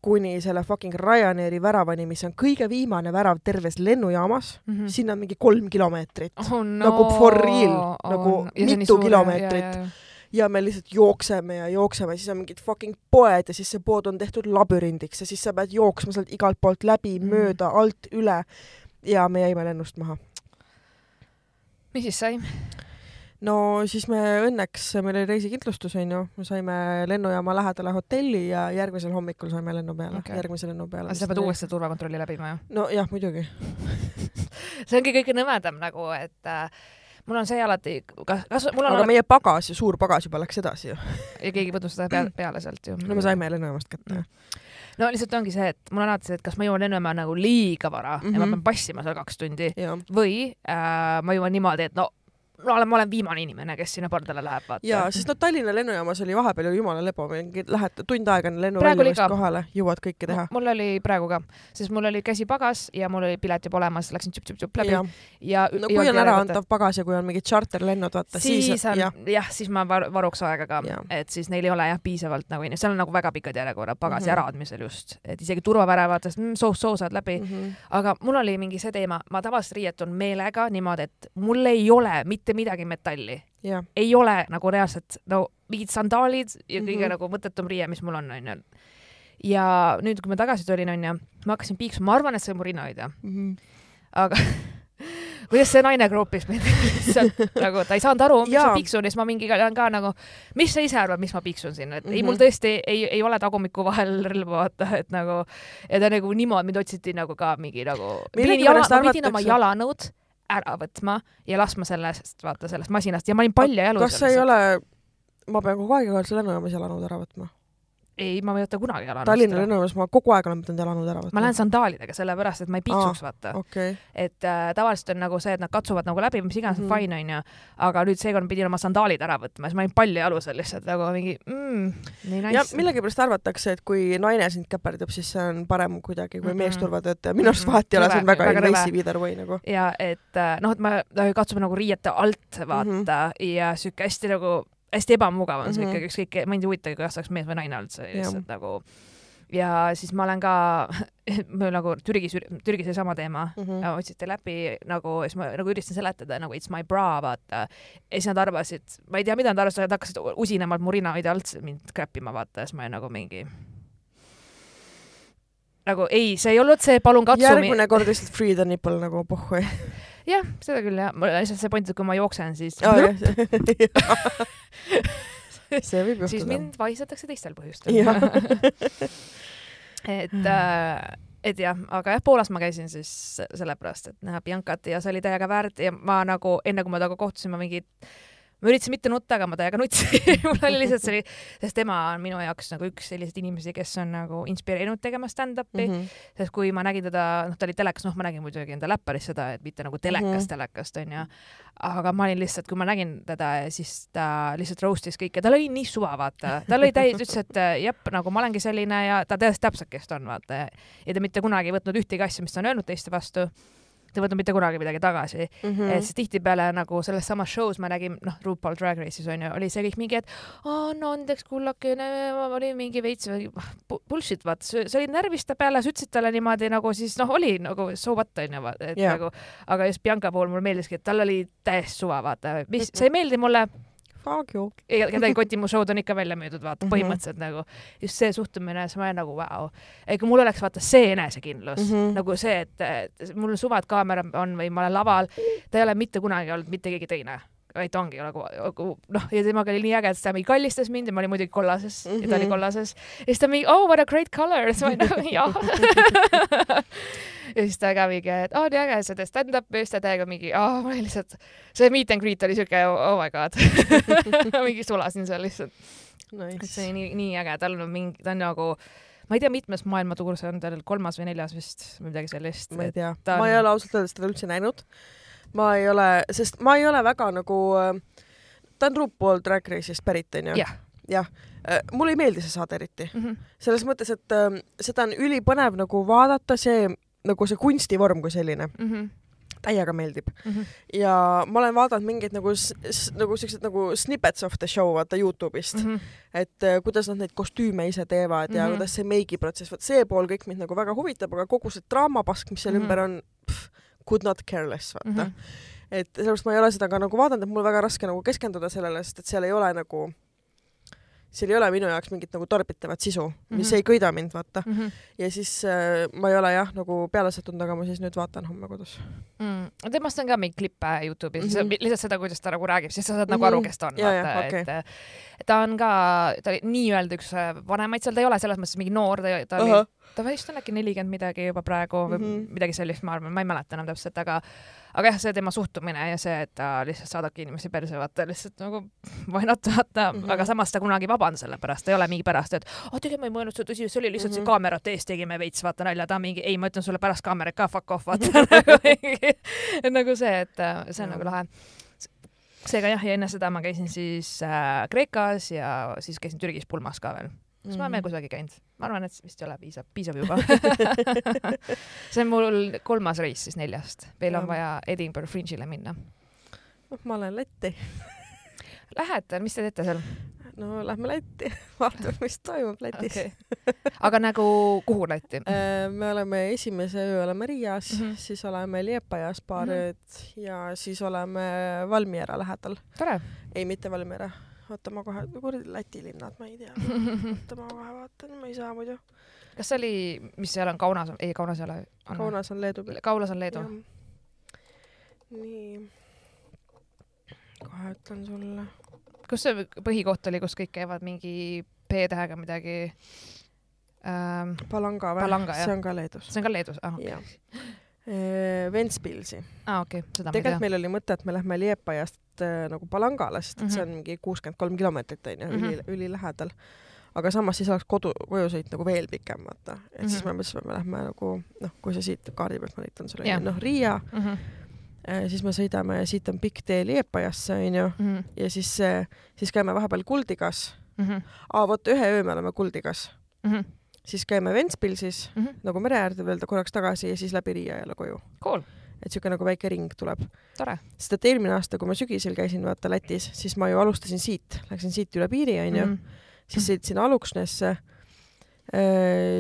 kuni selle fucking Ryanairi väravani, mis on kõige viimane värav terves lennujaamas mm. -hmm. sinna on mingi kolm kilomeetrit oh, no, Nagu for real, nagu see on nii mitu kilomeetrit. Ja- me lihtsalt jookseme ja jookseme, siis on mingid fucking poed ja siis see pood on tehtud labürindiks ja siis sa pead jooksma sealt igalt poolt läbi Mm. mööda, alt, üle ja me jäime lennust maha. mis siis sai? no siis me õnneks, meil oli reisikindlustus onju, me saime lennujaama lähedale hotelli ja järgmisel hommikul saime lennu peale okay., järgmise lennu peale. sa pead uuesti turvakontrolli läbima ju? nojah, muidugi. [LAUGHS] see ongi kõige nõmedam nagu, et äh, mul on see alati, kas, kas mul on aga meie pagas, suur pagas juba läks edasi ju. ja keegi võttis seda peale, peale sealt ju. no me saime lennujaamast kätte Mm.. no lihtsalt ongi see, et mul on alati see, et kas ma jõuan lennujaama nagu liiga vara mm -hmm. ja ma Mhm. pean passima seal kaks tundi ja, või äh, ma jõuan niimoodi, et no ma olen, ma olen viimane inimene, kes sinna pardale läheb, vaata. ja sest no Tallinna lennujaamas oli vahepeal ju jumala lebo, mingi lähed tund aega enne lennu Praegu oli väljumist ka. kohale, jõuad kõike teha. mul oli praegu ka, sest mul oli käsi pagas ja mul oli pilet juba olemas, läksin tšup-tšup-tšup läbi ja, ja ja no kui on äraantav pagas ja kui on mingid charterlennud, vaata siis, siis, on jah jah, siis ma var, varuks aega ka et siis neil ei ole jah piisavalt nagu inimesi, seal on nagu väga pikad järjekorrad pagasi mm -hmm. äraandmisel just, et isegi turvaväravatest mm, soos soosad läbi mm, mm. -hmm. -hmm. aga mul oli mingi see teema, ma tavaliselt riietun meelega niimoodi, et mul ei ole mitte midagi metalli, jah, ei ole nagu reaalselt no mingid sandaalid ja kõige mm Mhm. -hmm. nagu mõttetum riie, mis mul on, onju. ja nüüd, kui ma tagasi tulin, onju, ma hakkasin piiksuma, ma arvan, et see on mu rinnahoidja, aga [LAUGHS] kuidas see naine kroopis mind [LAUGHS] lihtsalt nagu ta ei saanud aru, Jaa. ma piiksun ja siis ma mingi olen ka nagu, mis sa ise arvad, miks ma piiksun siin, et mm -hmm. ei, Mhm. mul tõesti ei, ei ole tagumiku vahel relva, vaata, et nagu ja ta nagu niimoodi, mind otsiti nagu ka mingi nagu, pidin, oma jalanõud ära võtma ja laskma sellest, vaata sellest masinast ja ma olin palja jalus. kas see ei ole, ma pean kogu aeg igatahes lennujaamas jalanõud ära võtma. ei, ma ei võta kunagi jalanõust Tallinna ära. lennujaamas ma kogu aeg olen pidanud jalanõud ära võtma. ma lähen sandaalidega sellepärast, et ma ei piiksuks, vaata. okei, et äh, tavaliselt on nagu see, et nad katsuvad nagu läbi, mis iganes mm. -hmm. fine onju, aga nüüd seekord pidin oma sandaalid ära võtma, siis ma olin palja jalusel lihtsalt nagu mingi mm,, nii nice. ja millegipärast arvatakse, et kui naine sind käperdab, siis see on parem kuidagi kui Mhm. meesturvatöötaja. minu arust Mhm. vahet ei ole, see on väga invasive either way nagu. ja et äh, noh, et ma äh, katsume nagu riiete alt vaata mm. -hmm. ja sihuke hästi nagu hästi ebamugav on see Mhm. ikkagi ükskõik, mind ei huvita, kas oleks mees või naine üldse Jah. lihtsalt nagu ja siis ma olen ka, [LAUGHS] mul nagu Türgis, Türgis oli sama teema mm. -hmm. otsiti läbi nagu, siis ma nagu üritasin seletada nagu it's my bra, vaata. ja siis nad arvasid, ma ei tea, mida nad arvasid, nad hakkasid usinama, et mu rinnahoidja alt mind käppima, vaata, siis ma olin nagu mingi nagu ei, see ei olnud see, palun katsu. järgmine kord lihtsalt free the nipple nagu pohhu. jah, seda küll jah, mul on lihtsalt see point, et kui ma jooksen, siis [LAUGHS] [LAUGHS] [LAUGHS] see võib siis juhtuda. mind vahistatakse teistel põhjustel [LAUGHS] et [LAUGHS] äh, et jah, aga jah, Poolas ma käisin siis sellepärast, et näha Biancat ja see oli täiega väärt ja ma nagu enne kui ma temaga kohtusin, ma mingi ma üritasin mitte nutta, aga ma täiega nutsin [LAUGHS] mul oli lihtsalt see, sest tema on minu jaoks nagu üks selliseid inimesi, kes on nagu inspireerinud tegema stand-up'i mm. -hmm. sest kui ma nägin teda, noh, ta oli telekas, noh, ma nägin muidugi enda läpparis seda, et mitte nagu telekast mm. -hmm. telekast onju, aga ma olin lihtsalt, kui ma nägin teda siis ta lihtsalt roast'is kõike, tal oli nii suva, vaata, tal oli täis, ütles, et äh, jep, nagu ma olengi selline ja ta teadis täpselt, kes ta on, vaata. ja ta mitte kunagi ei võtnud ühtegi asja, mis ta on öelnud teiste vastu ta ei võtnud mitte kunagi midagi tagasi mm. mm.. et siis tihtipeale nagu selles samas show's ma nägin, noh, RuPaul Drag Race'is on ju, oli see kõik mingi, et aa, no andeks, kullakene, oli mingi veits bu- bullshit, vaata, sa olid närvis ta peale, sa ütlesid talle niimoodi nagu siis noh, oli nagu so what on ju, et yeah. nagu, aga just Bianca puhul mulle meeldiski, et tal oli täiesti suva, vaata, mis, see ei meeldi mulle, Fuck you. kedagi ei koti, mu show'd on ikka välja müüdud, vaata Mhm. põhimõtteliselt nagu just see suhtumine, siis ma olen nagu vau wow.. kui mul oleks vaata see enesekindlus mm. -hmm. nagu see, et mul on suva, et kaamera on või ma olen laval, ta ei ole mitte kunagi olnud mitte keegi teine vaid ongi nagu, nagu noh, ja temaga oli nii äge, et ta mingi kallistas mind ja ma olin muidugi kollases mm -hmm. ja ta oli Mhm. kollases. ja siis ta mingi oh what a great color, [LAUGHS] siis ma olin nagu jah. [LAUGHS] ja siis ta ka mingi, et aa nii äge, sa teed stand-up'i siis ta täiega mingi, aa ma olin lihtsalt, see meet and greet oli siuke oh my god [LAUGHS] mingi sulasin seal lihtsalt, et see oli nii, nii äge, tal on mingi, ta on nagu ma ei tea, mitmes maailmatuur see on tal, kolmas või neljas vist või midagi sellist. ma ei tea, ta ma on- ei ole ausalt öeldes teda üldse näinud. ma ei ole, sest ma ei ole väga nagu, ta on RuPaul Drag Race'ist pärit onju. Jah. jah, mulle ei meeldi see saade eriti, mm. -hmm. selles mõttes, et ähm, seda on ülipõnev nagu vaadata, see nagu see kunstivorm kui selline Mm -hmm. täiega meeldib Mm -hmm. ja ma olen vaadanud mingeid nagu nagu siuksed nagu snippets of the show vaata Youtube'ist mm, Mm -hmm. et äh, kuidas nad neid kostüüme ise teevad ja mm Mhm. -hmm. kuidas see meigiprotsess, vot see pool kõik mind nagu väga huvitab, aga kogu see draamapask, mis seal mm Mhm. -hmm. ümber on, could not care less vaata mm. Mhm. -hmm. et sellepärast ma ei ole seda ka nagu vaadanud, et mul väga raske nagu keskenduda sellele, sest et seal ei ole nagu seal ei ole minu jaoks mingit nagu tarbitavat sisu mm, -hmm. mis Mhm. ei köida mind, vaata. Mm -hmm. ja siis äh, ma ei ole jah, nagu peale sattunud, aga ma siis nüüd vaatan homme kodus. mm.. temast on ka mingeid klippe Youtube'is mm, Mhm. -hmm. lihtsalt seda, kuidas ta nagu räägib, siis sa saad nagu Mhm. aru, kes ta on. Ja, okei. et ta on ka, ta oli nii-öelda üks äh, vanemaid seal, ta ei ole selles mõttes mingi noor, ta, ta oli ta vist on äkki nelikümmend midagi juba praegu või mm Mhm. -hmm. midagi sellist, ma arvan, ma ei mäleta enam täpselt, aga aga jah, see tema suhtumine ja see, et ta lihtsalt saadabki inimesi perse, vaata lihtsalt nagu why not, vaata mm, Mhm. -hmm. aga samas ta kunagi ei vabanda selle pärast, ei ole mingi pärast, et oh tegelikult ma ei mõelnud seda tõsi, see oli lihtsalt mm -hmm. Mhm. see kaamerate ees tegime veits, vaata nalja, ta mingi ei, ma ütlen sulle pärast kaamerat ka fuck off, vaata [LAUGHS] nagu, nagu see, et äh, see on Jah. nagu lahe seega jah, ja enne seda ma käisin siis äh, Kreekas ja siis käisin Türgis pulmas ka veel kas ma olen veel kusagil käinud? ma arvan, et vist ei ole piisav, piisav juba [LAUGHS] [LAUGHS] see on mul kolmas reis siis neljast, veel on vaja Edinburgh Fringe'ile minna. noh, ma olen Lätti. Lähete, mis te teete seal no lähme Lätti, [LAUGHS] vaatame, mis toimub Lätis okay.. aga nagu kuhu Lätti? me oleme esimese öö oleme Riias mm, Mhm. -hmm. siis oleme Liepajas paar mm Mhm. -hmm. ööd ja siis oleme Valmiera lähedal. ei, mitte Valmiera, oota ma kohe, kuradi Läti linnad, ma ei tea. [LAUGHS] oota ma kohe vaatan, ma ei saa muidu. kas see oli, mis seal on Kaunas, ei Kaunas ei ole. Kaunas on Leedu peal. Kaulas on Leedu. nii. kohe ütlen sulle. kus see põhikoht oli, kus kõik käivad mingi P-tähega midagi ähm,? Palanga või? See on ka Leedus. see on ka Leedus, ah jah. Ventspilsi. ah,, okei okay., seda ma ei tegelikult tea. meil oli mõte, et me lähme Liepajast äh, nagu Palangale, sest et Mhm. see on mingi kuuskümmend kolm kilomeetrit onju mm, Mhm. -hmm. üli, ülilähedal. aga samas siis oleks kodu, kojusõit nagu veel pikem, vaata. et mm -hmm. siis Mhm. me mõtlesime, et me lähme nagu noh, kui sa siit kaardi pealt ma näitan sulle Jah., noh Riia, Mm -hmm. siis me sõidame, siit on pikk tee Liepajasse onju Mm -hmm. ja siis, siis käime vahepeal Kuldigas. Mm -hmm. aa, vot ühe öö me oleme Kuldigas, Mm -hmm. siis käime Ventspilsis Mm -hmm. nagu mere äärde veel korraks tagasi ja siis läbi Riia jälle koju. Cool, et siuke nagu väike ring tuleb. sest et eelmine aasta, kui ma sügisel käisin vaata Lätis, siis ma ju alustasin siit, läksin siit üle piiri onju Mhm. siis sõitsin Aluksnesse,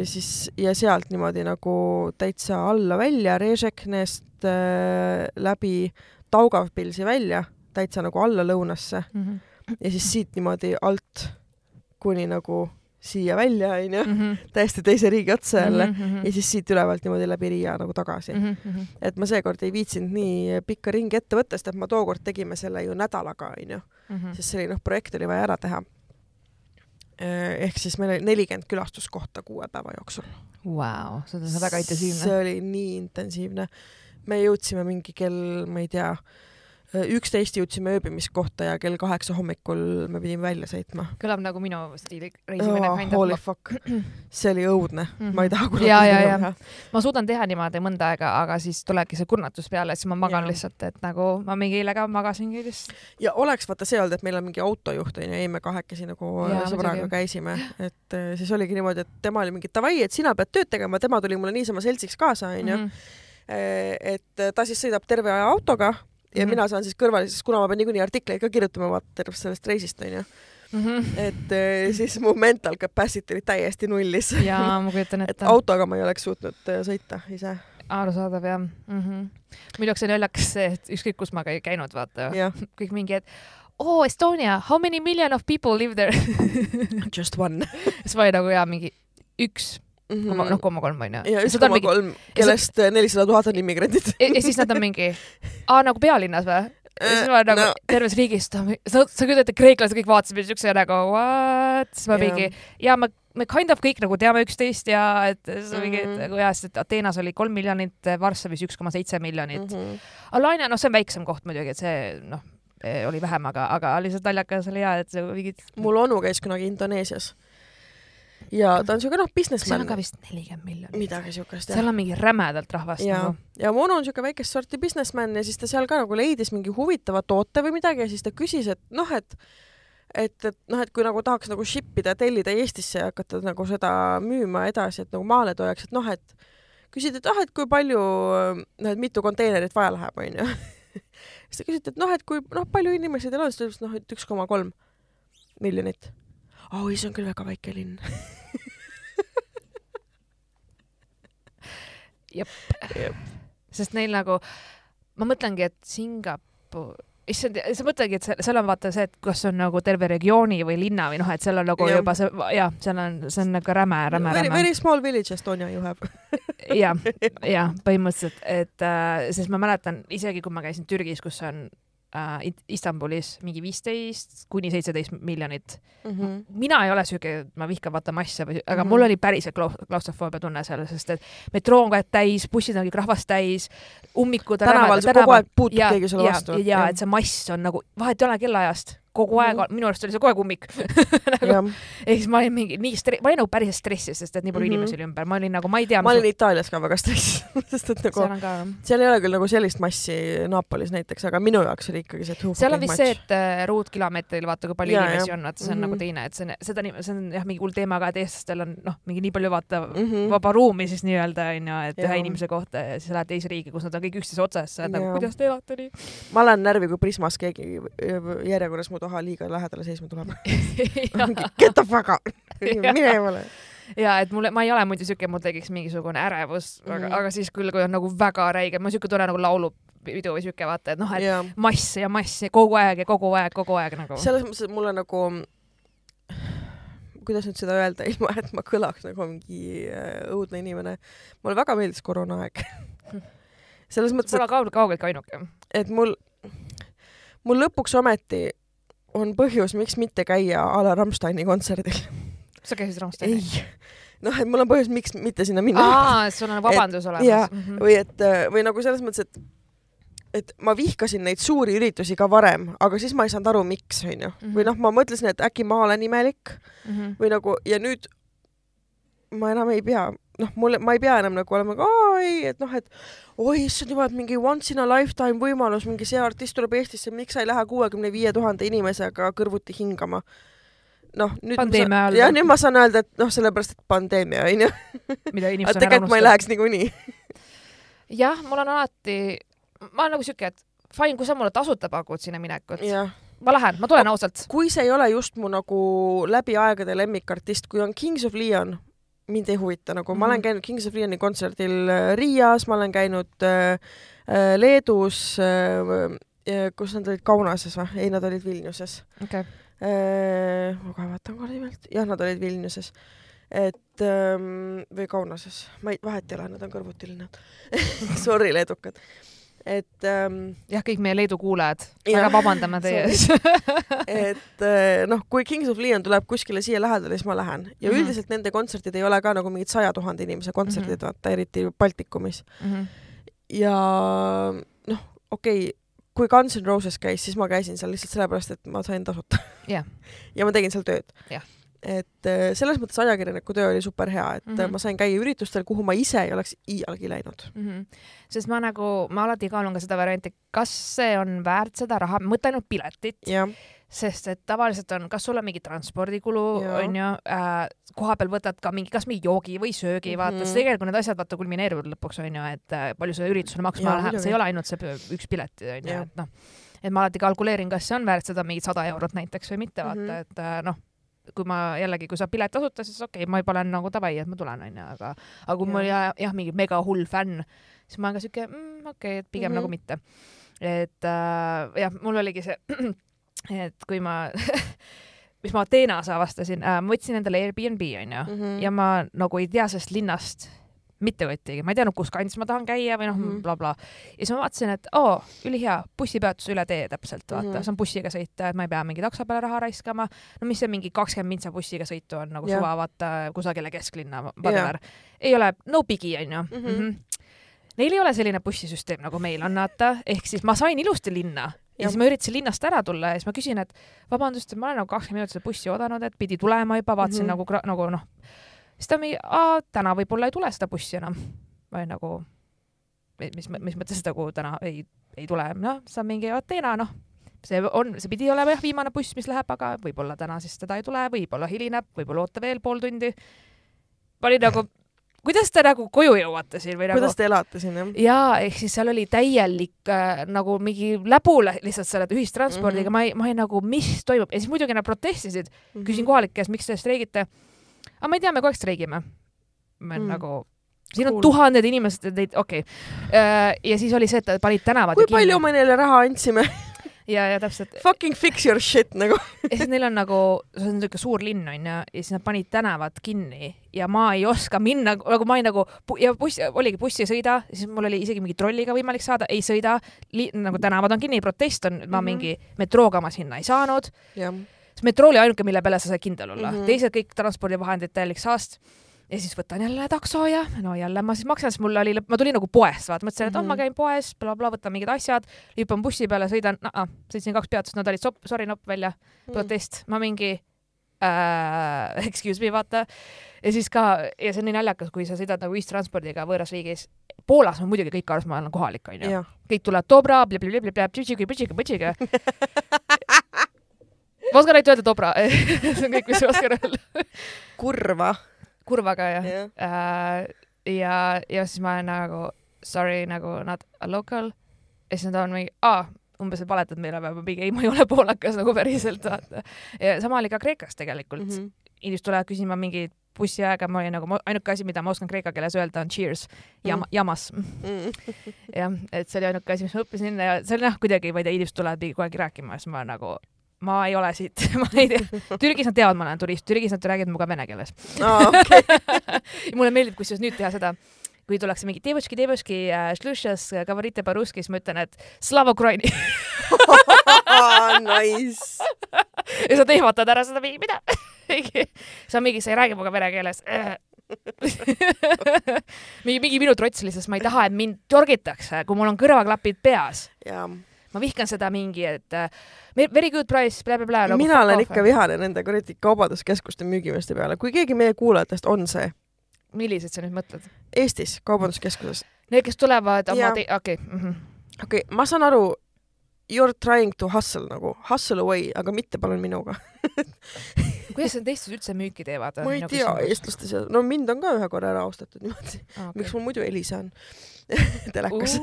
siis ja sealt niimoodi nagu täitsa alla välja Režeknest äh, läbi Daugavpilsi välja, täitsa nagu alla lõunasse Mm -hmm. ja siis siit niimoodi alt kuni nagu siia välja onju, -hmm. täiesti teise riigi otsa jälle mm. Mm -hmm. ja siis siit ülevalt niimoodi läbi Riia nagu tagasi mm. -hmm. et ma seekord ei viitsinud nii pikka ringi ette võtta, sest et ma tookord tegime selle ju nädalaga onju, -hmm. sest see oli noh, projekt oli vaja ära teha. ehk siis meil oli nelikümmend külastuskohta kuue päeva jooksul. Vau, see on väga intensiivne. see oli nii intensiivne. me jõudsime mingi kell, ma ei tea, üksteist jõudsime ööbimiskohta ja kell kaheksa hommikul me pidime välja sõitma. kõlab nagu minu stiili reisimine Oh, holy of. fuck, see oli õudne mm, Mhm. -hmm. ma ei taha kunagi Ja, ja, ja. ma suudan teha niimoodi mõnda aega, aga siis tulebki see kurnatus peale, siis ma magan Jaa. lihtsalt, et nagu ma mingi eile ka magasingi lihtsalt. ja oleks vaata see olnud, et meil on mingi autojuht onju, ei me kahekesi nagu Jaa, sõbraga muidugi. käisime, et eh, siis oligi niimoodi, et tema oli mingi davai, et sina pead tööd tegema, tema tuli mulle niisama seltsiks kaasa onju. Mhm. et ta siis sõidab terve aja autoga ja Mhm. mina saan siis kõrvale, siis kuna ma pean niikuinii artikleid ka kirjutama vaata tervest sellest reisist onju, Mhm. et eh, siis mu mental capacity oli täiesti nullis. jaa, ma kujutan et ette. autoga ma ei oleks suutnud eh, sõita ise. arusaadav jah mm -hmm. minu jaoks on naljakas see, et ükskõik kus ma ka ei käinud, vaata, jah, kõik mingi, et oo oh,, Estonia, how many million of people live there just one siis ma olin nagu jaa, mingi üks koma, noh, koma kolm onju. Mhm. ja üks koma kolm, kellest nelisada tuhat on immigrandid. ja siis nad on mingi, aa nagu pealinnas või? ja siis ma nagu no. no. terves riigis, sa, sa kujutad ette, kreeklased kõik vaatasid mind siukse nagu what, siis ma mingi ja me, me kind of kõik nagu teame üksteist ja et siis mm. mingi, et Mhm. nagu jah, sest et Ateenas oli kolm miljonit, Varssavis üks koma seitse miljonit mm. Mhm. -hmm. Alania, noh, see on väiksem koht muidugi, et see noh, oli vähem, aga, aga lihtsalt naljakas oli ja, et see mingid. mul onu käis kunagi Indoneesias ja ta on siuke noh, seal businessman on ka, vist nelikümmend miljonit. midagi siukest jah seal on mingi rämedalt rahvast ja nagu., ja mu onu on siuke väikest sorti businessman ja siis ta seal ka nagu leidis mingi huvitava toote või midagi ja siis ta küsis, et noh, et et, et noh, et kui nagu tahaks nagu ship ida, tellida Eestisse ja hakata nagu seda müüma edasi, et nagu maale toojaks, et noh, et küsid, et ah, et kui palju, noh, et mitu konteinerit vaja läheb, onju. [LAUGHS] siis ta küsis, et noh, et kui noh, palju inimesi teil on, siis ta ütles noh, et üks koma kolm miljonit. oi, see on küll väga väike linn. [LAUGHS] sest neil nagu, ma mõtlengi, et Singapur, issand, sa mõtledki, et seal, on vaata see, et kas on nagu terve regiooni või linna või noh, et seal on nagu ja. juba see, jah, seal on, see on nagu räme, räme, räme. very small village Estonia you have. [LAUGHS] jah, [LAUGHS] jah, põhimõtteliselt, et äh, sest ma mäletan isegi, kui ma käisin Türgis, kus on äh, Istanbulis mingi viisteist kuni seitseteist miljonit. mina ei ole siuke, ma vihkan vaata masse aga Mhm. mul oli päriselt klau- klaustrofoobia tunne seal, sest et metroo on kogu aeg täis, bussid on kõik rahvast täis, ummikud. tänaval sa kogu aeg puutub ja, keegi sulle vastu. ja, ja et see mass on nagu, vahet ei ole kellaajast, kogu aeg Mhm. on, minu arust oli see kogu aeg ummik [LAUGHS] nagu,. ehk siis ma olin mingi nii stre-, ma olin nagu päriselt stressis, sest et nii palju Mhm. inimesi oli ümber, ma olin nagu, ma ei tea. ma olin Itaalias ka väga stressis, [LAUGHS] sest et nagu seal ka seal ei ole küll nagu sellist massi Napolis näiteks, aga minu jaoks oli ikkagi see too seal on vist see, much. et äh, ruutkilomeetril vaata, kui palju Jaa, inimesi jah. on, vaata see on mm -hmm. Mhm. nagu teine, et see on, seda, see on jah, mingi hull teema ka, et eestlastel on noh, mingi nii palju vaata mm Mhm. -hmm. vaba ruumi siis nii-öelda onju, et ühe inimese kohta ja siis lähed teise riigi, kus nad on kõik üksteise otsas, sa oled nagu kuidas te elate nii ma lähen närvi, kui Prismas keegi järjekorras mu taha liiga lähedale seisma tuleb. [LAUGHS] [LAUGHS] Get the fuck out, [LAUGHS] Jaa. mine eemale. ja et mulle, ma ei ole muidu siuke, mul tekiks mingisugune ärevus mm, -hmm. aga aga siis küll, kui on nagu väga räige, ma siuke tunne nagu laulupidu või siuke vaata, et noh, et ja mass ja mass ja kogu aeg ja kogu aeg, kogu aeg nagu. selles mõttes, et mulle nagu, kuidas nüüd seda öelda, ilma et ma kõlaks nagu mingi äh, õudne inimene. mulle väga meeldis koroonaaeg. selles mõttes, Pole kaugelt, kaugeltki ainuke. et, et mul, mul lõpuks ometi on põhjus, miks mitte käia a la Rammsteini kontserdil. sa käisid Rammsteini? ei, noh, et mul on põhjus, miks mitte sinna minna. aa, sul on vabandus jaa, olemas. Mhm. või et, või nagu selles mõttes, et et ma vihkasin neid suuri üritusi ka varem, aga siis ma ei saanud aru, miks, onju. Mhm. või noh, ma mõtlesin, et äkki ma olen imelik Mhm. või nagu ja nüüd ma enam ei pea, noh, mulle, ma ei pea enam nagu olema, aa ei, et noh, et oi issand jumal, et mingi once in a lifetime võimalus, mingi see artist tuleb Eestisse, miks sa ei lähe kuuekümne viie tuhande inimesega kõrvuti hingama. noh, nüüd Pandeemia ma ajal. saan, jah, nüüd ma saan öelda, et noh, sellepärast, et pandeemia onju, mida [LAUGHS] aga inimesed on ära tegelikult ma ei unustanud. läheks niikuinii. jah, mul on alati, ma olen nagu siuke, et fine, kui sa mulle tasuta pakud sinna minekut, jah ma lähen, ma tulen ausalt. kui see ei ole just mu nagu läbi aegade lemmikartist, kui on Kings of Leon, mind ei huvita nagu ma olen Mhm. käinud Kings of Leoni kontserdil äh, Riias, ma olen käinud äh, äh, Leedus kus nad olid, Kaunases või? ei, nad olid Vilniuses äh,. ma kohe vaatan korra nimelt, jah, nad olid Vilniuses. et ähm, või Kaunases, ma ei, vahet ei ole, nad on kõrvuti linnad [LAUGHS] Sorry, leedukad. Et ähm, jah, kõik meie Leedu kuulajad, väga vabandame teie ees. [LAUGHS] et eh, noh, kui Kings of Leon tuleb kuskile siia lähedale, siis ma lähen ja mm. -hmm. üldiselt nende kontserdid ei ole ka nagu mingid saja tuhande inimese kontserdid mm. -hmm. vaata eriti Baltikumis ja noh, okei okay,, kui Guns N Roses käis, siis ma käisin seal lihtsalt sellepärast, et ma sain tasuta Jah. [LAUGHS] ja ma tegin seal tööd Jah. Et eh, selles mõttes ajakirjaniku töö oli super hea, et mm. -hmm. ma sain käia üritustel, kuhu ma ise ei oleks iialgi läinud. Mhm. sest ma nagu, ma alati kaalun ka seda varianti, kas see on väärt seda raha, mõtlen ainult piletit, sest et tavaliselt on, kas sul on mingi transpordikulu, onju äh,, koha peal võtad ka mingi, kas mingi joogi või söögi mm, -hmm. vaata, sest tegelikult need asjad vaata kulmineeruvad lõpuks onju, et äh, palju see üritusele maksma läheb, see ei ole ainult see üks pilet onju, et noh, et ma alati kalkuleerin, kas see on väärt seda mingit sada eurot näiteks või mitte, vaata mm, -hmm. et äh, noh kui ma jällegi, kui saab pilet tasuta, siis okei okay,, ma olen nagu davai, et ma tulen, onju, aga, aga kui Jah. mul jah, jah, mingi mega hull fänn, siis ma olen ka siuke mm,, okei okay,, et pigem mm. -hmm. nagu mitte. et äh, jah, mul oligi see, [CLEARS THROAT] et kui ma, [LAUGHS] mis ma Ateenas avastasin äh,, ma võtsin endale Airbnb, onju, Mhm. ja ma nagu ei tea sellest linnast mitte võttigi, ma ei teadnud, kus kandis ma tahan käia või noh mm. -hmm. blablabla. ja siis ma vaatasin, et oo, ülihea, bussipeatus üle tee täpselt, vaata mm. -hmm. on bussiga sõita, et ma ei pea mingi takso peale raha raiskama. no mis see mingi kakskümmend mintsa bussiga sõitu on nagu Jah. suva, vaata kusagile kesklinna, whatever. ei ole, no bigi onju mm. Mhm. -hmm. Neil ei ole selline bussisüsteem nagu meil on, vaata, ehk siis ma sain ilusti linna ja siis ma üritasin linnast ära tulla ja siis ma küsin, et vabandust, et ma olen nagu kakskümmend minutit seda bussi oodanud, et pidi tulema juba, vaatasin mm -hmm. nagu, nagu noh, siis ta mingi, täna võib-olla ei tule seda bussi enam. ma olin nagu, mis, mis mõttes nagu täna ei, ei tule, noh, see on mingi Ateena, noh, see on, see pidi olema jah, viimane buss, mis läheb, aga võib-olla täna siis teda ei tule, võib-olla hilineb, võib-olla oota veel pool tundi. ma olin nagu, kuidas te nagu koju jõuate siin või nagu kuidas te elate siin jah? jaa, ehk siis seal oli täielik äh, nagu mingi läbu lä- lihtsalt selle ühistranspordiga mm, Mhm. -hmm. ma ei, ma ei nagu, mis toimub ja siis muidugi nad protestisid, küsin kohalike käest, miks te streigite. Aga ma ei tea, me kogu aeg streigime. olen Mm. nagu, siin on Cool. tuhanded inimesed, neid, okei okay.. ja siis oli see, et panid tänavad kui palju me neile raha andsime? [LAUGHS] ja, ja täpselt. Fucking fix your shit nagu. [LAUGHS] ja siis neil on nagu, see on niisugune suur linn onju ja siis nad panid tänavad kinni ja ma ei oska minna, nagu ma olin nagu ja buss, oligi buss ei sõida, siis mul oli isegi mingi trolliga võimalik saada, ei sõida, nagu tänavad on kinni, protest on, ma mm. -hmm. mingi metrooga ma sinna ei saanud, jah. Sest metroo oli ainuke, mille peale sa said kindel olla mm. -hmm. teised kõik transpordivahendid täielik saast ja siis võtan jälle takso ja no jälle ma siis maksan, sest mul oli, ma tulin nagu poest, vaata, mõtlesin, et mm -hmm. oh, ma Mhm. käin poes bla,, blablabla, võtan mingid asjad, hüppan bussi peale, sõidan, sõitsin kaks peatust, nad olid sop-, sorry nopp välja, Mm. protest, ma mingi äh, [LAUGHS] excuse me, vaata. ja siis ka, ja see on nii naljakas, kui sa sõidad nagu ühistranspordiga võõras riigis. Poolas on muidugi kõik arvavad, ma olen kohalik, onju. kõik tulevad dobra, [LAUGHS] [LAUGHS] ma oskan ainult öelda dobra [LAUGHS] see on kõik, mis ma oskan öelda. kurva. kurvaga jah jah. äh,. ja, ja siis ma olen nagu sorry nagu not a local. ja siis nad on mingi, aa, umbes, et valetad meile või mingi ei, ma ei ole poolakas nagu päriselt vaata. ja sama oli ka Kreekas tegelikult mm. -hmm. inimesed tulevad küsima mingi bussiaega, ma olin nagu, ainuke asi, mida ma oskan kreeka keeles öelda on cheers, jama, jamas. [LAUGHS] jah, et see oli ainuke asi, mis ma õppisin ja see oli noh, kuidagi, ma ei tea, inimesed tulevad mingi kogu aeg rääkima siis ma nagu ma ei ole siit, [LAUGHS] ma ei tea. Türgis nad teavad, ma olen turist, Türgis nad räägivad minuga vene keeles. aa, okei. [LAUGHS] mulle meeldib kusjuures nüüd teha seda, kui tullakse mingi devoški, devoški äh,, šlušas, gavarite paruski, siis ma ütlen, et slava Ukraini [LAUGHS] Nice. ja nad ehmatavad ära seda mida? see on mingi, sa ei räägi minuga vene keeles. mingi, mingi minu trots lihtsalt, ma ei taha, et mind torgitakse, kui mul on kõrvaklapid peas jaa. Ma vihkan seda mingi, et äh, very good price bla,, blablabla. nagu mina olen ikka vihane nende kuradi kaubanduskeskuste müügimeeste peale, kui keegi meie kuulajatest on see millised sa nüüd mõtled? Eestis kaubanduskeskuses. Need, kes tulevad oma te-, okei okay. -hmm. okei okay,, ma saan aru, you are trying to hustle nagu, hustle away, aga mitte palun minuga. [LAUGHS] kuidas nad Eestis üldse müüki teevad? ma ei tea, eestlaste seas, no mind on ka ühe korra ära ostetud niimoodi, miks mul muidu Elisa on [LAUGHS] telekas.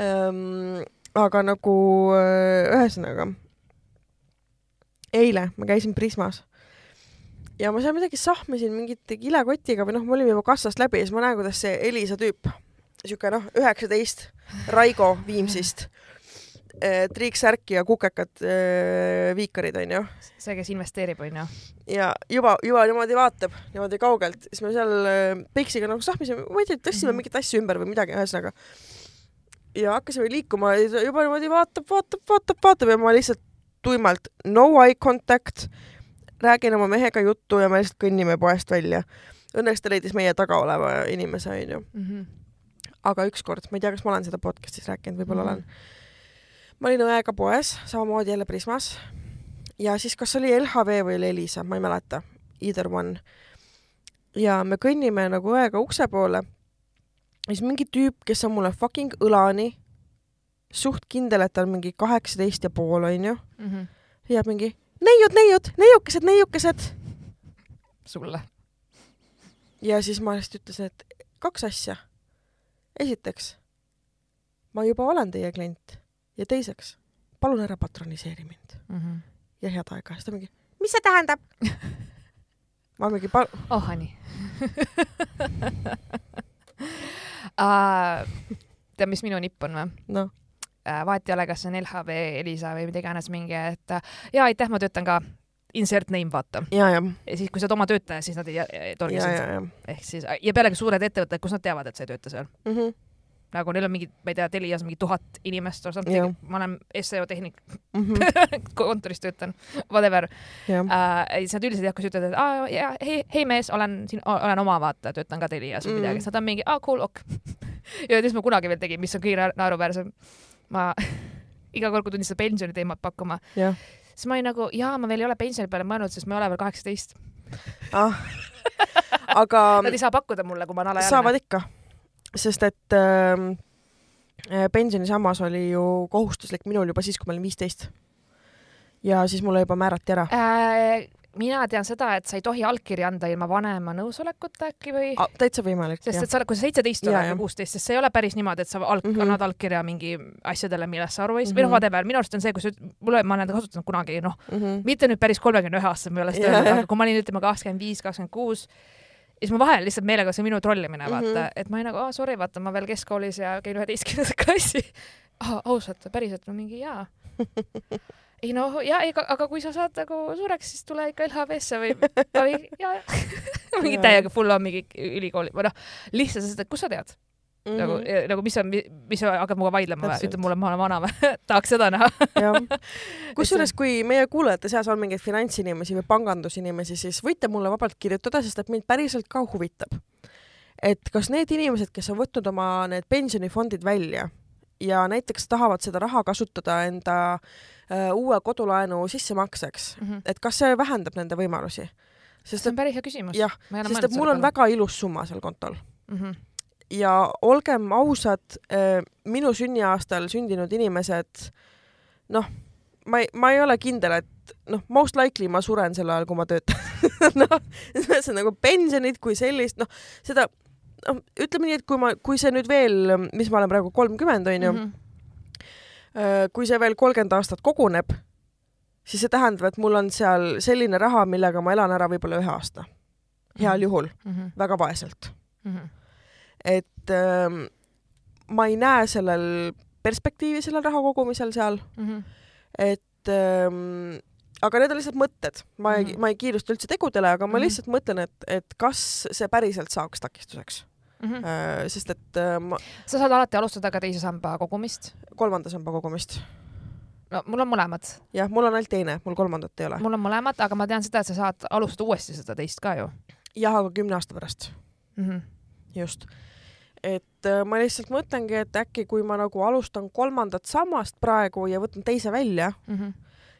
ähm,. aga nagu äh, ühesõnaga, eile ma käisin Prismas ja ma seal midagi sahmisin mingite kilekotiga või noh, me olime juba kassast läbi ja siis ma näen, kuidas see Elisa tüüp, siuke noh, üheksateist, Raigo Viimsist, triiksärki ja kukekad äh, viikarid onju see, kes investeerib, onju. ja juba, juba niimoodi vaatab niimoodi kaugelt, siis me seal äh, Peiksiga nagu sahmisime, ma ei tea, tõstsime mm. -hmm. mingit asja ümber või midagi, ühesõnaga. Ja hakkasime liikuma juba niimoodi vaatab, vaatab, vaatab, vaatab ja ma lihtsalt tuimalt no eye contact, räägin oma mehega juttu ja me lihtsalt kõnnime poest välja. Õnneks ta leidis meie taga oleva inimese, onju. aga ükskord, ma ei tea, kas ma olen seda podcast'is rääkinud, võib-olla mm. -hmm. olen. ma olin õega poes, samamoodi jälle Prismas ja siis kas oli LHV või oli Elisa, ma ei mäleta, either one. ja me kõnnime nagu õega ukse poole ja siis mingi tüüp, kes on mulle fucking õlani suht kindel, et ta on mingi kaheksateist ja pool, onju. Mhm. ja mingi neiud, neiud, neiukesed, neiukesed. sulle. ja siis ma lihtsalt ütlesin, et kaks asja. esiteks, ma juba olen teie klient ja teiseks, palun ära patroniseeri mind ja head aega. siis ta mingi, mis see tähendab? [LAUGHS] ma mingi, oh, Ani [LAUGHS] uh,. tead, mis minu nipp on või? noh, vahet ei ole, kas see on LHV, Elisa või mida iganes mingi, et äh, ja aitäh, ma töötan ka insert name, vaata. ja, siis, kui sa oled oma töötaja, siis nad ei, ei torgi sind ehk siis ja pealegi suured ettevõtted, kus nad teavad, et sa ei tööta seal. mm. -hmm. Nagu neil on mingid, ma ei tea, Telias mingi tuhat inimest or something, ma olen SEO tehnik, Mm -hmm. kontoris töötan, whatever jah, uh,. siis nad üldiselt kui sa ütled, et aa ja hei, hei mees, olen siin, olen oma vaata, töötan ka Telias või Mm. midagi, siis nad on mingi, aa cool, ok. [LAUGHS] ja mis ma kunagi veel tegin, mis on kõige naeruväärsem, ma [LAUGHS] iga kord, kui tulin seda pensioni teemat pakkuma, siis ma olin nagu, jaa, ma veel ei ole pensioni peale mõelnud, sest ma ei ole veel kaheksateist. ah. [LAUGHS] aga Nad ei saa pakkuda mulle, kui ma olen saavad alaealine. ikka, sest et ähm, äh, pensionisammas oli ju kohustuslik minul juba siis, kui ma olin viisteist. ja siis mulle juba määrati ära. Äh, mina tean seda, et sa ei tohi allkirja anda ilma vanema nõusolekuta äkki või? täitsa võimalik, sest et. sa oled, kui sa seitseteist oled või kuusteist, sest see ei ole päris niimoodi, et sa alg- mm Mhm. -hmm. annad allkirja mingi asjadele, millest sa aru ei saa Mhm. või noh, whatever, minu arust on see, kui sa mulle, ma olen kasutanud kunagi noh, Mm -hmm. mitte nüüd päris kolmekümne ühe aastaselt, ma ei ole seda öelnud, aga kui ma olin ütleme kakskümmend viis, kakskümmend kuus, siis ma vahel lihtsalt meelega, see on minu trollimine, vaata mm. -hmm. et ma olin nagu, aa sorry, vaata ma veel keskkoolis ja käin üheteistkümnendas [LAUGHS] klassi ah,. ausalt, päriselt, no mingi jaa. [LAUGHS] ei no ja, ega, aga kui sa saad nagu suureks, siis tule ikka LHV-sse või, või ja, ja. mingi täiega full on mingi ülikooli või noh, lihtsalt sest, et kust sa tead mm -hmm. nagu, nagu mis on, mis sa hakkad minuga vaidlema või, Mhm. Ütled mulle, ma olen vana või [LAUGHS] tahaks seda näha. [LAUGHS] kusjuures, kui meie kuulajate seas on mingeid finantsinimesi või pangandusinimesi, siis võite mulle vabalt kirjutada, sest et mind päriselt ka huvitab. et kas need inimesed, kes on võtnud oma need pensionifondid välja ja näiteks tahavad seda raha kasutada enda äh, uue kodulaenu sissemakseks, et kas see vähendab nende võimalusi? see on päris hea küsimus. jah, sest et mul on väga ilus summa seal kontol mm. -hmm. Ja olgem ausad, minu sünniaastal sündinud inimesed, noh, ma ei, ma ei ole kindel, et noh, most likely ma suren sel ajal, kui ma töötan. [LAUGHS] noh, see on nagu pensionid kui sellist, noh, seda, noh, ütleme nii, et kui ma, kui see nüüd veel, mis ma olen praegu kolmkümmend, onju, Mhm. kui see veel kolmkümmend aastat koguneb, siis see tähendab, et mul on seal selline raha, millega ma elan ära võib-olla ühe aasta. heal juhul, Mhm. väga vaeselt. Mhm. Et ähm, ma ei näe sellel perspektiivi sellel raha kogumisel seal, Mhm. et ähm, aga need on lihtsalt mõtted, ma ei Mhm., ma ei kiirusta üldse tegudele, aga ma Mhm. lihtsalt mõtlen, et, et kas see päriselt saaks takistuseks Mhm. äh,, sest et äh, ma, sa saad alati alustada ka teise samba kogumist. kolmanda samba kogumist, no mul on mõlemad, jah, mul on ainult teine, mul kolmandat ei ole. mul on mõlemad, aga ma tean seda, et sa saad alustada uuesti seda teist ka ju jah, aga kümne aasta pärast, mm. -hmm. just. Et äh, ma lihtsalt mõtlengi, et äkki kui ma nagu alustan kolmandat sammast praegu ja võtan teise välja Mm -hmm.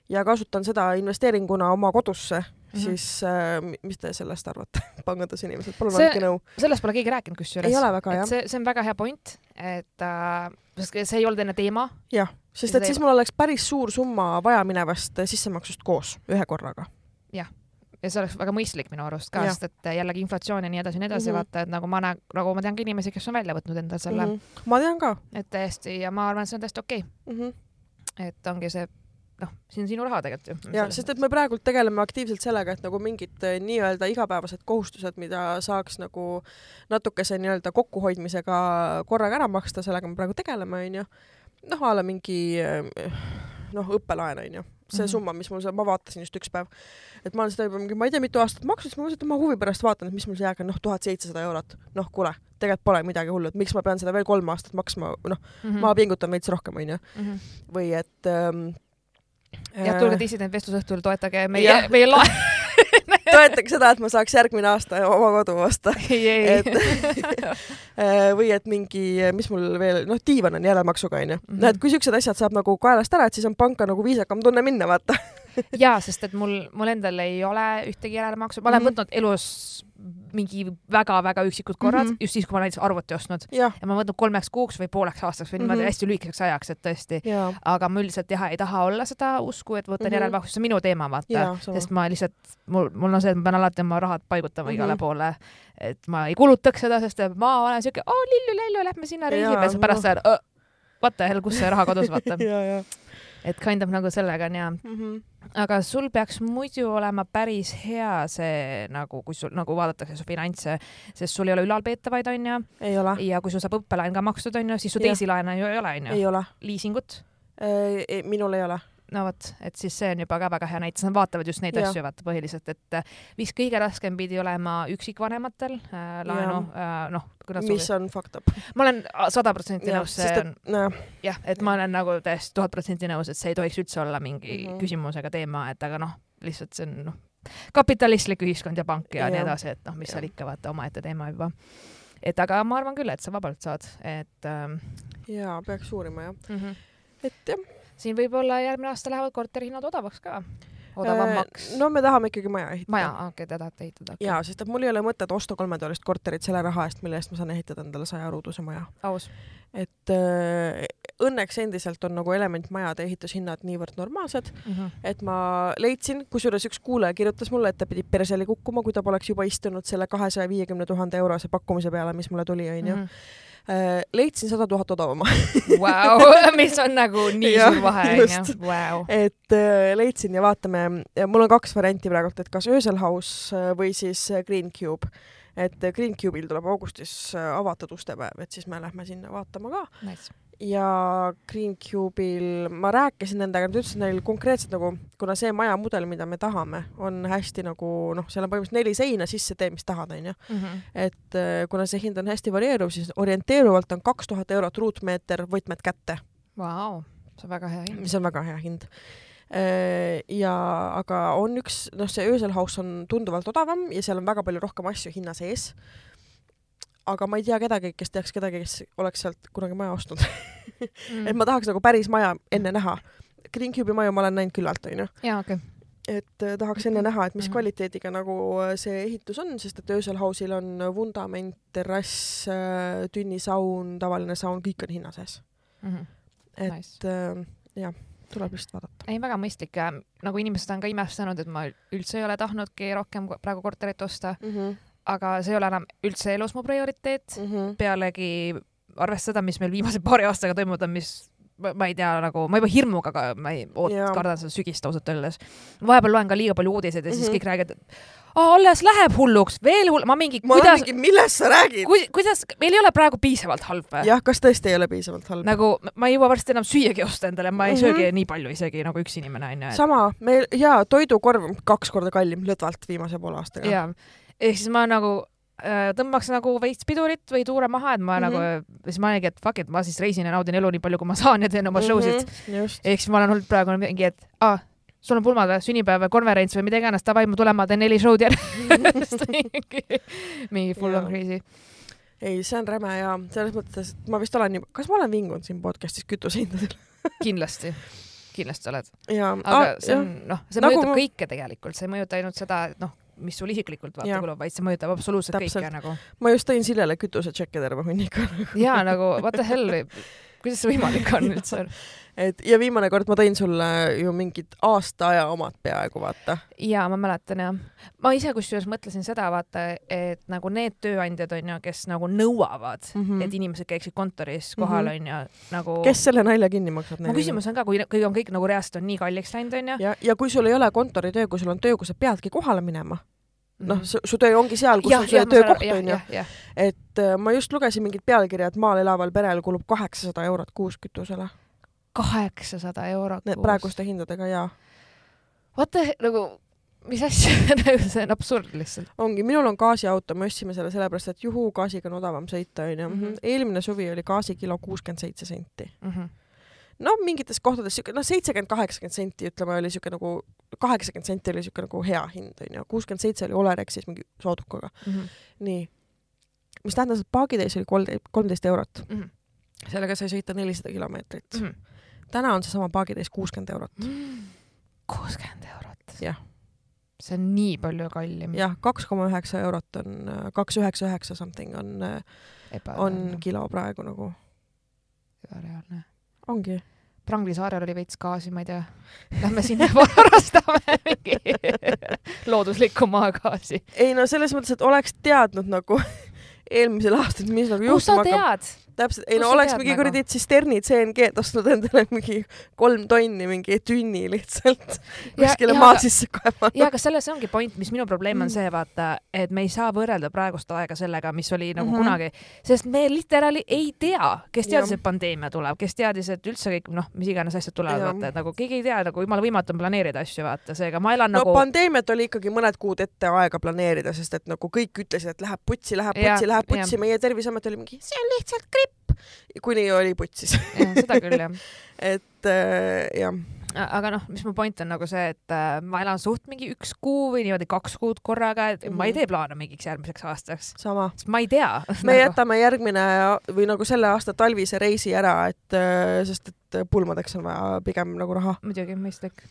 ja kasutan seda investeeringuna oma kodusse mm. -hmm. siis äh, mi- mis te sellest arvate, [LAUGHS] pangandusinimesed, palun andke nõu. sellest pole keegi rääkinud kusjuures. ei ole väga jah see, see on väga hea point, et äh, see ei olnud enne teema. jah, sest et siis mul oleks päris suur summa vajaminevast sissemaksust koos ühe korraga. Ja see oleks väga mõistlik minu arust ka, Jah. sest et jällegi inflatsioon ja nii edasi ja nii edasi mm, -hmm. vaata, et nagu ma näen, nagu ma tean ka inimesi, kes on välja võtnud endale selle mm, -hmm. ma tean ka et täiesti ja ma arvan, et see on täiesti okei okay., mm. -hmm. et ongi see noh, see on sinu raha tegelikult ju. ja sest et me praegult tegeleme aktiivselt sellega, et nagu mingid eh, nii-öelda igapäevased kohustused, mida saaks nagu natukese nii-öelda kokkuhoidmisega korraga ära maksta, sellega me praegu tegeleme, onju. noh, a la mingi eh, noh, õppelaen onju, see mm Mhm. -hmm. summa, mis mul seal, ma vaatasin just üks päev, et ma olen seda juba mingi, ma ei tea, mitu aastat maksnud, siis ma mõtlesin, et ma huvi pärast vaatan, et mis mul see jääk on, noh, tuhat seitsesada eurot. noh, kuule, tegelikult pole midagi hullu, et miks ma pean seda veel kolm aastat maksma, noh mm, -hmm. ma pingutan veits rohkem, onju. -hmm. või et ähm, jah, tulge dissident vestlusõhtul, toetage meie [LAUGHS] meie lae-. [LAUGHS] toetage seda, et ma saaks järgmine aasta oma kodu osta. et [LAUGHS] või et mingi, mis mul veel, noh, diivan on järelmaksuga onju mm. -hmm. no et kui siuksed asjad saab nagu kaelast ära, et siis on panka nagu viisakam tunne minna, vaata. [LAUGHS] [LAUGHS] jaa, sest et mul, mul endal ei ole ühtegi järelmaksu, ma olen Mhm. võtnud elus mingi väga-väga üksikud korrad mm. -hmm. just siis, kui ma olen näiteks arvuti ostnud jah, ja ma võtan kolmeks kuuks või pooleks aastaks või niimoodi Mhm. hästi lühikeseks ajaks, et tõesti. ja, aga ma üldiselt jah, ei taha olla seda usku, et võtan mm. -hmm. järelmahku, see on minu teema, vaata ja sest ma lihtsalt, mul, mul on see, et ma pean alati oma rahad paigutama mm -hmm. igale Mhm. poole, et ma ei kulutaks seda, sest ma olen siuke, oo lillu-lellu, lähme sinna reisime Jaa, ja siis pärast ajad, what the hell, kus see raha kadus, vaata. [LAUGHS] et kind of nagu sellega on ja, mm. -hmm. aga sul peaks muidu olema päris hea see nagu, kui sul nagu vaadatakse su finantse, sest sul ei ole ülalpeetavaid, onju, ja kui sul saab õppelaen ka makstud, onju, siis su teisi laene ju ei ole, onju. ei ole, liisingut minul ei ole. No vot, et siis see on juba ka väga hea näite, nad vaatavad just neid Jah. asju vaata põhiliselt, et äh, vist kõige raskem pidi olema üksikvanematel äh, laenu äh,, noh, mis on fucked up. ma olen sada protsenti nõus, see sest on noh, jah, et ma olen nagu täiesti tuhat protsenti nõus, et see ei tohiks üldse olla mingi mm. -hmm. küsimusega teema, et aga noh, lihtsalt see on noh, kapitalistlik ühiskond ja pank ja Jah. nii edasi, et noh, mis seal Jah. ikka vaata omaette teema juba. et aga ma arvan küll, et sa vabalt saad, et ähm, jaa, peaks uurima jah. mm -hmm. et jah. Siin võib-olla järgmine aasta lähevad korterihinnad odavaks ka, odavamaks Äh, no me tahame ikkagi maja ehitada. maja, okei okay,, te tahate ehitada okay.. jaa, sest et mul ei ole mõtet osta kolmetoalist korterit selle raha eest, mille eest ma saan ehitada endale sajaruuduse maja. aus. et äh, õnneks endiselt on nagu elementmajade ehitushinnad niivõrd normaalsed, Mhm. et ma leidsin, kusjuures üks kuulaja kirjutas mulle, et ta pidi perseli kukkuma, kui ta poleks juba istunud selle kahesaja viiekümne tuhande eurose pakkumise peale, mis mulle tuli, onju. Mhm. Leidsin sada tuhat odavama, [LAUGHS] Vau, mis on nagu nii suur vahe onju, vau. et äh, leidsin ja vaatame, mul on kaks varianti praegult, et kas Ösel House äh, või siis äh, Green Cube. et äh, Green Cube'il tuleb augustis äh, avatud ustepäev, et siis me lähme sinna vaatama ka Nice. Ja Green Cube'il ma rääkisin nendega, nad ütlesid neil konkreetselt nagu, kuna see majamudel, mida me tahame, on hästi nagu noh, seal on põhimõtteliselt neli seina sisse, tee mis tahad, onju. Mhm. et äh, kuna see hind on hästi varieeruv, siis orienteeruvalt on kaks tuhat eurot ruutmeeter võtmed kätte, Vau, see on väga hea hind. mis on väga hea hind. ja aga on üks, noh, see Ösel House on tunduvalt odavam ja seal on väga palju rohkem asju hinna sees. Aga ma ei tea kedagi, kes teaks kedagi, kes oleks sealt kunagi maja ostnud Mm. et ma tahaks nagu päris maja enne näha. Green Cube'i maju ma olen näinud küllalt, onju. jaa, okei. et äh, tahaks enne näha, et mis kvaliteediga nagu äh, see ehitus on, sest et Ösel House'il on vundament, terrass, tünnisaun, tavaline saun, kõik on hinna sees. et Nice. äh, jah, tuleb lihtsalt vaadata. ei, väga mõistlik ja nagu inimesed on ka imestanud, et ma üldse ei ole tahtnudki rohkem praegu korterit osta, mm. -hmm. Aga see ei ole enam üldse elus mu prioriteet. Mm -hmm. pealegi arvestada, mis meil viimase paari aastaga toimunud on, mis ma, ei tea, nagu ma juba hirmuga ka, ma ei oot- kardan seda sügist ausalt öeldes. vahepeal loen ka liiga palju uudiseid ja siis Mhm. kõik räägivad, et alles läheb hulluks, veel hull, ma mingi, kuidas, millest sa räägid? ku, kuidas, meil ei ole praegu piisavalt halb või? jah, kas tõesti ei ole piisavalt halb? nagu ma ei jõua varsti enam süüagi osta endale, ma ei Mhm. söögi nii palju isegi nagu üks inimene onju. sama, meil jaa, toidukorv on kaks korda kallim lõdvalt viimase poole aastaga. ja, ehk siis ma nagu äh, tõmbaks nagu veits pidurit või tuure maha, et ma mm Mhm. -hmm. nagu, siis ma olingi, et fuck it, ma siis reisin ja naudin elu nii palju, kui ma saan ja teen oma show sid. Mhm, just. ehk siis ma olen olnud praegu mingi, et aa, sul on pulmad või, sünnipäev või konverents või mida iganes, davai, ma tulen, ma teen neli show'd järjest. [LAUGHS] mingi full on crazy. ei, see on räme ja selles mõttes, et ma vist olen nii, kas ma olen vingunud siin podcast'is kütusehindadel? [LAUGHS] kindlasti, kindlasti oled. aga see on, noh, see Nagu mõjutab ma- kõike tegelikult, see ei mõjuta ainult seda, et noh, mis sul isiklikult vaata kulub, vaid see mõjutab absoluutselt Täpselt. kõike nagu. ma just tõin Siljale kütusetšekke terve hunniku. jaa, nagu what the hell, kuidas see võimalik on üldse? [LAUGHS] et ja viimane kord ma tõin sulle ju mingid aasta aja omad peaaegu vaata. jaa, ma mäletan jah. ma ise kusjuures mõtlesin seda, vaata, et nagu need tööandjad on ju, kes nagu nõuavad mm, Mhm. -hmm. et inimesed käiksid kontoris kohal Mhm. on ju, nagu. kes selle nalja kinni maksab? mu küsimus on ka, kui, kui on kõik nagu reaalselt on nii kalliks läinud, on ju. ja, ja kui sul ei ole kontoritöö, kui sul on töö, kus sa peadki kohale minema, noh, su, su töö ongi seal, kus on su töökoht onju, et äh, ma just lugesin mingit pealkirja, et maal elaval perel kulub kaheksasada eurot kuus kütusele. Kaheksasada eurot kuus. praeguste hindadega jaa. vaata nagu, mis asja, [LAUGHS] nagu see on absurd lihtsalt. ongi, minul on gaasiauto, me ostsime selle sellepärast, et juhuu gaasiga on odavam sõita onju mm. -hmm.. eelmine suvi oli gaasikilo kuuskümmend seitse senti. Mhm. no mingites kohtades siuke noh, seitsekümmend, kaheksakümmend senti ütleme oli siuke nagu, kaheksakümmend senti oli siuke nagu hea hind onju, kuuskümmend seitse oli Olerexis mingi soodukaga. Mhm. nii, mis tähendas, et paagitäis oli kolmteist, kolmteist eurot. Mhm. sellega sai sõita nelisada kilomeetrit mm. -hmm. Täna on seesama paagitäis kuuskümmend eurot. kuuskümmend eurot. Jah. see on nii palju kallim. jah, kaks koma üheksa eurot on, kaks üheksa üheksa something on, on kilo praegu nagu, ebareaalne. ongi. Prangli saarel oli veits gaasi, ma ei tea. Lähme sinna [LAUGHS] varastame mingi [LAUGHS] looduslikku maagaasi. ei no selles mõttes, et oleks teadnud nagu [LAUGHS] eelmisel aastal, mis nagu kust sa juhtuma hakkab. tead? täpselt, ei no oleks mingi nagu? kuradi tsisterni CNG-d ostnud endale mingi kolm tonni mingi tünni lihtsalt [LAUGHS] kuskile maa sisse kaevanud. ja aga selles ongi point, mis minu probleem on Mm. see, vaata, et me ei saa võrrelda praegust aega sellega, mis oli nagu mm -hmm. kunagi, sest me literaali ei tea, kes teadis, et pandeemia tuleb, kes teadis, et üldse kõik noh, mis iganes asjad tulevad, vaata, et nagu keegi ei tea, nagu jumala võimatu on planeerida asju, vaata, seega ma elan no nagu pandeemiat oli ikkagi mõned kuud ette aega planeerida, sest et nagu kõik ütlesid, et läheb putsi, läheb putsi, läheb putsi, meie Terviseamet oli mingi, see on lihtsalt gripp, kuni oli putsis. seda küll jah. [LAUGHS] et äh, jah, aga noh, mis mu point on nagu see, et äh, ma elan suht mingi üks kuu või niimoodi kaks kuud korraga, et mm -hmm. ma ei Mhm. tee plaane mingiks järgmiseks aastaks, sest ma ei tea. me jätame järgmine või nagu selle aasta talvise reisi ära, et äh, sest et pulmadeks on vaja pigem nagu raha muidugi mõistlik.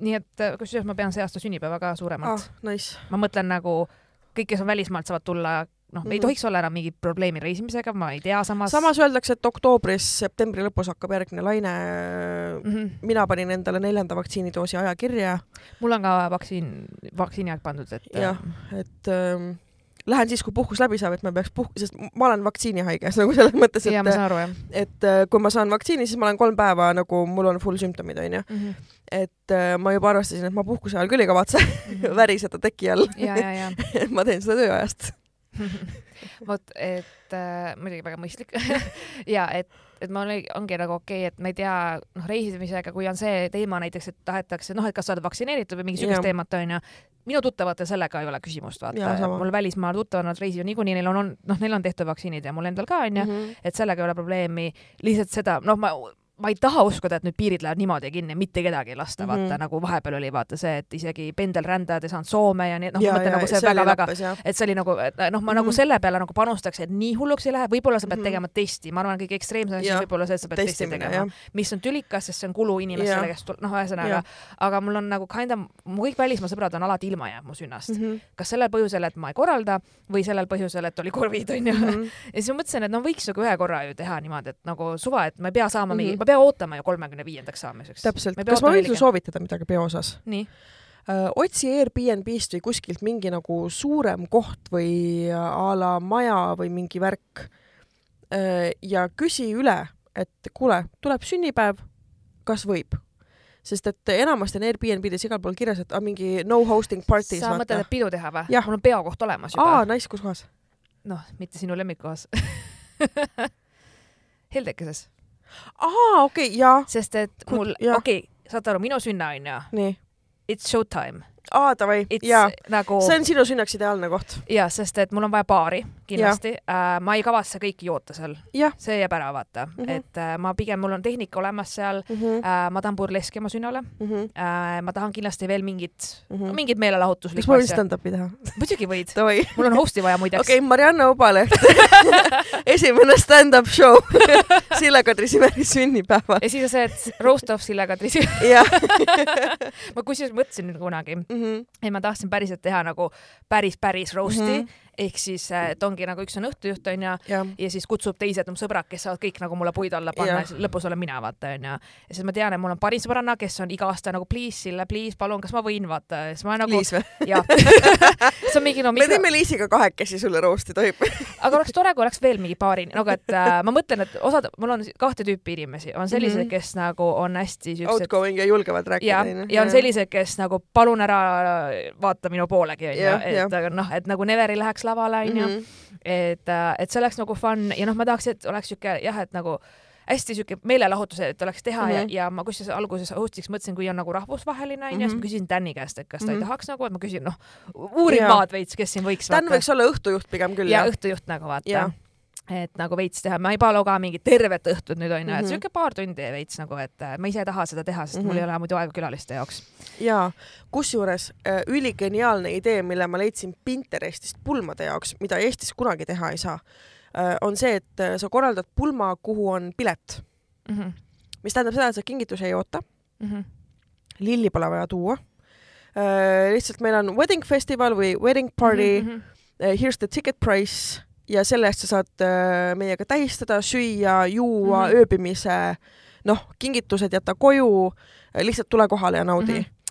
nii et äh, kusjuures ma pean see aasta sünnipäeva ka suuremat ah,. Nice. ma mõtlen nagu kõik, kes on välismaalt, saavad tulla, noh, ei Mhm. tohiks olla enam mingit probleemi reisimisega, ma ei tea, samas. samas öeldakse, et oktoobris, septembri lõpus hakkab järgmine laine mm. -hmm. mina panin endale neljanda vaktsiinidoosi aja kirja, mul on ka vaktsiin, vaktsiini aeg pandud, et Jah. et ähm, lähen siis, kui puhkus läbi saab, et ma peaks puh-, sest ma olen vaktsiinihaige, [LAUGHS] nagu selles mõttes, et, aru et äh, kui ma saan vaktsiini, siis ma olen kolm päeva nagu mul on full sümptomid onju, mm. -hmm. et äh, ma juba arvestasin, et ma puhkuse ajal küll ei kavatse [LAUGHS] väriseda teki all, [LAUGHS] ma teen seda tööajast. [LAUGHS] vot, et äh, muidugi väga mõistlik. [LAUGHS] Ja et, et ma olen, ongi nagu okei okay,, et ma ei tea, noh, reisimisega, kui on see teema näiteks, et tahetakse, noh, et kas sa oled vaktsineeritud või mingi siukest teemat onju. minu tuttavatel sellega ei ole küsimust, vaata. Mul välismaal tuttavad, nad reisivad niikuinii, neil on, on, noh, neil on tehtud vaktsiinid ja mul endal ka onju. Mhm. et sellega ei ole probleemi, lihtsalt seda, noh, ma ma ei taha uskuda, et nüüd piirid lähevad niimoodi kinni, mitte kedagi ei lasta, vaata mm Mhm. -hmm. nagu vahepeal oli vaata see, et isegi pendelrändajad ei saanud Soome ja nii, noh, ma mõtlen nagu see väga-väga, et see oli nagu, noh, ma mm -hmm. nagu Mhm. selle peale nagu panustaks, et nii hulluks ei lähe, võib-olla sa pead Mhm. tegema testi, ma arvan, kõige ekstreemsem asi on võib-olla see, et sa pead testi tegema mis on tülikas, sest see on kulu inimestele, kes tul-, noh, ühesõnaga aga mul on nagu kinda, mu kõik välismaa sõbrad on alati ilma jäänud mu sünnast mm. Mhm. -hmm. kas sellel põhjusel, et ma ei korralda või sellel põhjusel, et oli Covid onju mm. Mhm. -hmm. [LAUGHS] ja siis ma mõtlesin, et no võiks nagu ühe korra ju teha niimoodi, et nagu suva, et ma ei pea saama mm -hmm. mingi, Mhm. Ma pean ootama ju kolmekümne viiendaks saamiseks. täpselt, pea kas ma võin sulle soovitada midagi peo osas? nii, otsi Airbnb-st või kuskilt mingi nagu suurem koht või a la maja või mingi värk ja küsi üle, et kuule, tuleb sünnipäev, kas võib? sest et enamasti on Airbnb-des igal pool kirjas, et ah, mingi no hosting parties. sa mõtled, et pidu teha või? Mul on peokoht olemas juba aa, nice, kus kohas? noh, mitte sinu lemmikkohas [LAUGHS] Heldekeses, aa, okei okay,, jaa, sest et mul, okei okay,, saad aru, minu sünna on ju, it's showtime, aa, davai, jaa, nagu see on sinu sünnaks ideaalne koht. ja sest et mul on vaja baari kindlasti, äh, ma ei kavatse kõiki joota seal, jah see jääb ära, vaata mm. -hmm. et äh, ma pigem, mul on tehnika olemas seal mm. -hmm. äh,, ma tahan burleski oma sünnale Mm -hmm. äh,, ma tahan kindlasti veel mingit mm. -hmm. mingit kas meelelahutuslikku ma võin asja, stand-up'i teha? muidugi võid, [LAUGHS] mul on host'i vaja muideks okei okay,, Marianne Obaleht, [LAUGHS] esimene stand-up show [LAUGHS] Sille-Kadri Simeri sünnipäeval. ja siis on see, et roast off Sillega Trisi, jah. ma kusjuures mõtlesin nüüd kunagi, Mhm. et ma tahtsin päriselt teha nagu päris, päris roast'i mm. -hmm. Ehk siis, et ongi nagu üks on õhtujuht onju jah, ja siis kutsub teised mu sõbrad, kes saavad kõik nagu mulle puid alla panna Jah. ja siis lõpus olen mina vaata onju. ja siis ma tean, et mul on parim sõbranna, kes on iga aasta nagu please Sille, please palun, kas ma võin vaata ja siis ma nagu Liis või? [LAUGHS] jah [LAUGHS] see on mingi no me mikro, teeme Liisiga kahekesi sulle roost'i, tohib? [LAUGHS] aga oleks tore, kui oleks veel mingi paari, nagu et äh, ma mõtlen, et osad, mul on kahte tüüpi inimesi, on sellised mm. -hmm. kes nagu on hästi siuksed Outgoing ja julgevad rääkida ja, ja on. sellised, kes nagu palun ära vaata minu poolegi onju et aga noh, et nagu never ei läheks lavale onju mm, Mhm. -hmm. et, et see oleks nagu fun ja noh, ma tahaks, et oleks siuke jah, et nagu hästi siuke meelelahutus, et oleks teha mm -hmm. Mhm. ja, ja ma kusjuures alguses host'iks mõtlesin, kui on nagu rahvusvaheline onju mm, -hmm. siis Mhm. ma küsisin Tänni käest, et kas ta mm -hmm. Mhm. ei tahaks nagu, et ma küsin noh, uurin maad veits, kes siin võiks Dan võiks olla õhtujuht pigem küll, ja õhtujuht nagu vaata. Et nagu veits teha, ma ei palu ka mingit tervet õhtut nüüd onju mm, -hmm. et Mhm. siuke paar tundi veits nagu, et äh, ma ise ei taha seda teha, sest mm -hmm. Mhm. mul ei ole muidu aega külaliste jaoks. jaa, kusjuures äh, üligeniaalne idee, mille ma leidsin Pinterestist pulmade jaoks, mida Eestis kunagi teha ei saa, on see, et äh, sa korraldad pulma, kuhu on pilet, Mm -hmm. mis tähendab seda, et sa kingitusi ei oota, Mm -hmm. lilli pole vaja tuua, lihtsalt meil on wedding festival või wedding party mm. -hmm. here's the ticket price ja selle eest sa saad äh, meiega tähistada, süüa, juua mm, -hmm. ööbimise, noh, kingitused jäta koju, lihtsalt tule kohale ja naudi mm. -hmm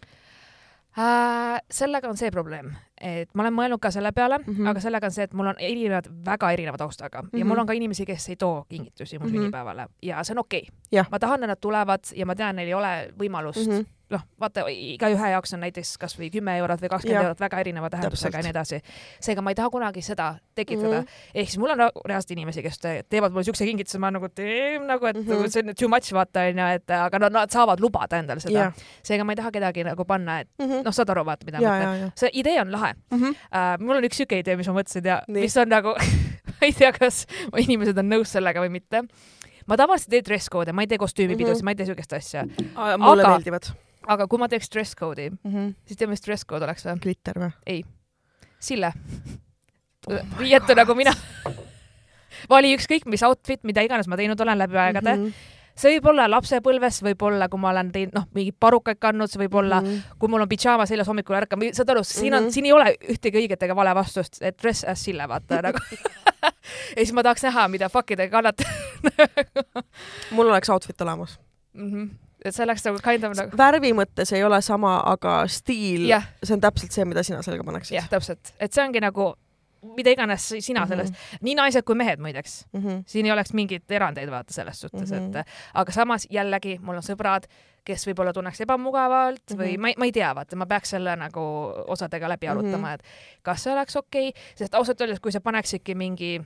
äh,? sellega on see probleem, et ma olen mõelnud ka selle peale mm, -hmm. aga sellega on see, et mul on erinevad, väga erineva taustaga mm -hmm. ja mul mhm. on ka inimesi, kes ei too kingitusi mu mm -hmm. sünnipäevale ja see on okei okay.. ma tahan, et nad tulevad ja ma tean, neil ei ole võimalust mm -hmm noh, vaata igaühe jaoks on näiteks kasvõi kümme eurot või kakskümmend eurot väga erineva tähendusega ja nii edasi. seega ma ei taha kunagi seda tekitada mm. -hmm. ehk siis mul on reaalselt inimesi, kes teevad mulle siukse kingituse, ma nagu teen nagu, et mm -hmm. see on too much vaata onju, et aga no nad saavad lubada endale seda yeah.. seega ma ei taha kedagi nagu panna, et mm -hmm. noh, saad aru, vaata, mida ma mõtlen. see idee on lahe mm. -hmm. Uh, mul on üks siuke idee, mis ma mõtlesin ja Nii. mis on nagu [LAUGHS] ma ei tea, kas inimesed on nõus sellega või mitte ma tavaliselt ei tee dress code'e, ma ei tee kostüümipidusid mm, -hmm. ma ei tee siukest asja. mulle aga, meeldivad aga kui ma teeks dress code'i mm, -hmm. siis tead, mis dress code oleks või? glitter või? ei. Sille [LAUGHS] oh. riietu nagu mina [LAUGHS] vali ükskõik mis outfit, mida iganes ma teinud olen läbi aegade mm. -hmm see võib olla lapsepõlves, võib-olla kui ma olen teinud, noh, mingeid parukaid kandnud, see võib olla mm, -hmm. kui mul on pidžaama seljas hommikul ärkan saad aru, siin on mm, -hmm. siin ei ole ühtegi õiget ega vale vastust, et dress as Sille, vaata nagu [LAUGHS] ja siis ma tahaks näha, mida fuck'i te kannate mul oleks outfit olemas mm. -hmm et see oleks nagu kind of nagu. värvi mõttes ei ole sama, aga stiil, see on täpselt see, mida sina selga paneksid. jah, täpselt, et see ongi nagu mida iganes sina sellest mm, -hmm. nii naised kui mehed muideks mm, -hmm. siin ei oleks mingeid erandeid vaata selles suhtes mm, -hmm. et aga samas jällegi mul on sõbrad, kes võib-olla tunneks ebamugavalt mm -hmm. või ma ei, ma ei tea, vaata, ma peaks selle nagu osadega läbi arutama mm, -hmm. et kas see oleks okei okay?, sest ausalt öeldes, kui sa paneksidki mingi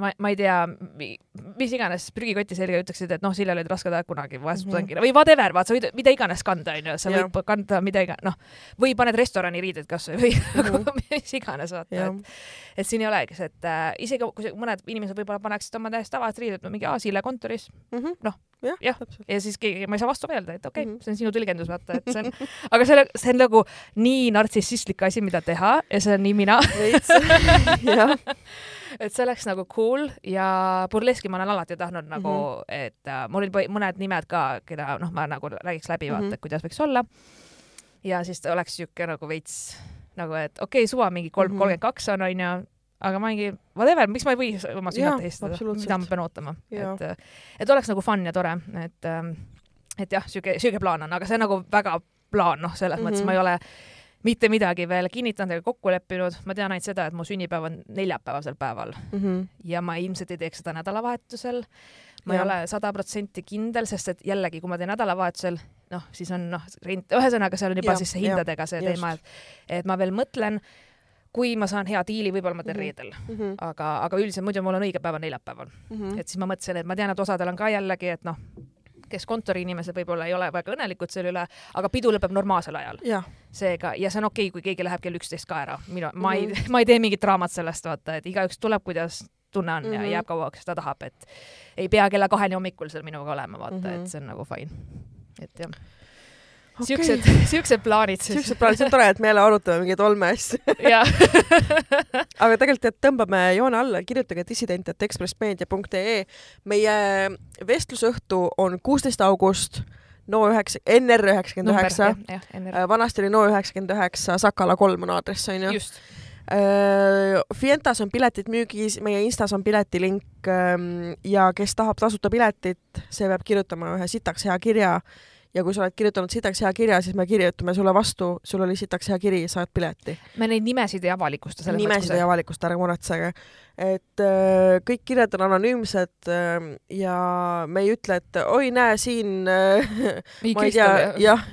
ma, ma ei tea, mis iganes prügikoti selga ütleksid, et noh, Sillel olid rasked ajad kunagi, vaesust mm -hmm. või whatever, vaat sa võid mida iganes kanda, onju, sa võid yeah. kanda mida iganes, noh, või paned restorani riided kasvõi või mm -hmm. [LAUGHS] mis iganes, vaata yeah., et, et siin ei olegi et äh, isegi kui mõned inimesed võib-olla paneksid oma täiesti tavalised riided no, mingi Aasile kontoris mm -hmm., noh, jah ja. ja., ja siis keegi, ma ei saa vastu öelda, et okei okay, mm, -hmm. see on sinu tõlgendus, vaata, et see on, [LAUGHS] aga selle, see on nagu nii nartsissistlik asi, mida teha ja see on nii mina. [LAUGHS] jah et see oleks nagu cool ja burleski ma olen alati tahtnud nagu mm, -hmm. et äh, mul olid mõned nimed ka, keda noh, ma nagu räägiks läbi vaata mm, -hmm. kuidas võiks olla. ja siis ta oleks siuke nagu veits nagu, et okei okay,, suva mingi kolm, mhm. kolmkümmend kaks on, onju, aga ma mingi, whatever, miks ma ei või oma sünnat tähistada, mida ma pean ootama, et, et oleks nagu fun ja tore, et, ähm, et jah, siuke, siuke plaan on, aga see on nagu väga plaan, noh, selles mm -hmm. mõttes ma ei ole mitte midagi veel kinnitanud ega kokku leppinud, ma tean ainult seda, et mu sünnipäev on neljapäevasel päeval mm -hmm. ja ma ilmselt ei teeks seda nädalavahetusel. ma ja. ei ole sada protsenti kindel, sest et jällegi, kui ma teen nädalavahetusel, noh, siis on noh, rent, ühesõnaga seal on juba ja, siis hindadega see teema, et et ma veel mõtlen kui ma saan hea diili, võib-olla ma teen mm -hmm. reedel mm, -hmm. aga, aga üldiselt muidu mul on õige päev on neljapäeval mm. -hmm. et siis ma mõtlesin, et ma tean, et osadel on ka jällegi, et noh, kes kontoriinimesed võib-olla ei ole väga õnnelikud selle üle, aga pidu lõpeb normaalsel ajal. seega, ja see on okei okay,, kui keegi läheb kell üksteist ka ära. minu, ma mm -hmm. ei, ma ei tee mingit draamat sellest, vaata, et igaüks tuleb, kuidas tunne on mm -hmm. ja mhm. jääb kauaks ta tahab, et ei pea kella kaheni hommikul seal minuga olema, vaata mm, -hmm. et mhm. see on nagu fine. et jah okay.. siuksed, [LAUGHS] siuksed plaanid siis. siuksed plaanid, see on tore, et me jälle arutame mingeid olmeasju [LAUGHS] [LAUGHS] aga tegelikult, et tõmbame joone alla, kirjutage dissident.ekspressmeedia.ee. meie vestlusõhtu on kuusteist august no üheksa, NR üheksakümmend üheksa. Äh, vanasti oli no üheksakümmend üheksa, Sakala kolm on aadress, onju. Äh, Fientas on piletid müügis, meie Instas on piletilink ähm, ja kes tahab tasuta piletit, see peab kirjutama ühe sitaks hea kirja ja kui sa oled kirjutanud sitaks hea kirja, siis me kirjutame sulle vastu, sul oli sitaks hea kiri, saad pileti. me neid nimesid ei avalikusta. nimesid ei avalikusta, ärge muretsege. et äh, kõik kirjad on anonüümsed äh, ja me ei ütle, et oi, näe siin äh,, [LAUGHS] ma ei tea, jah,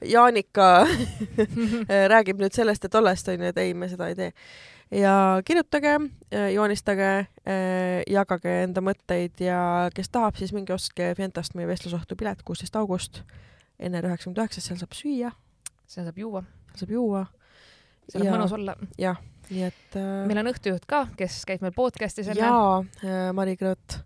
Jaanika [LAUGHS] [LAUGHS] räägib nüüd sellest ja tollest, onju, et ei, me seda ei tee ja kirjutage, äh, joonistage, äh, jagage enda mõtteid ja kes tahab, siis minge ostke Fientast meie vestlusohtu pilet kuusteist august enne üheksakümmend üheksa, seal saab süüa. seal saab juua. saab juua. seal on mõnus olla. jah, nii et äh.... meil on õhtujuht ka, kes käib meil podcast'is enne. jaa äh,, Mari Krõõt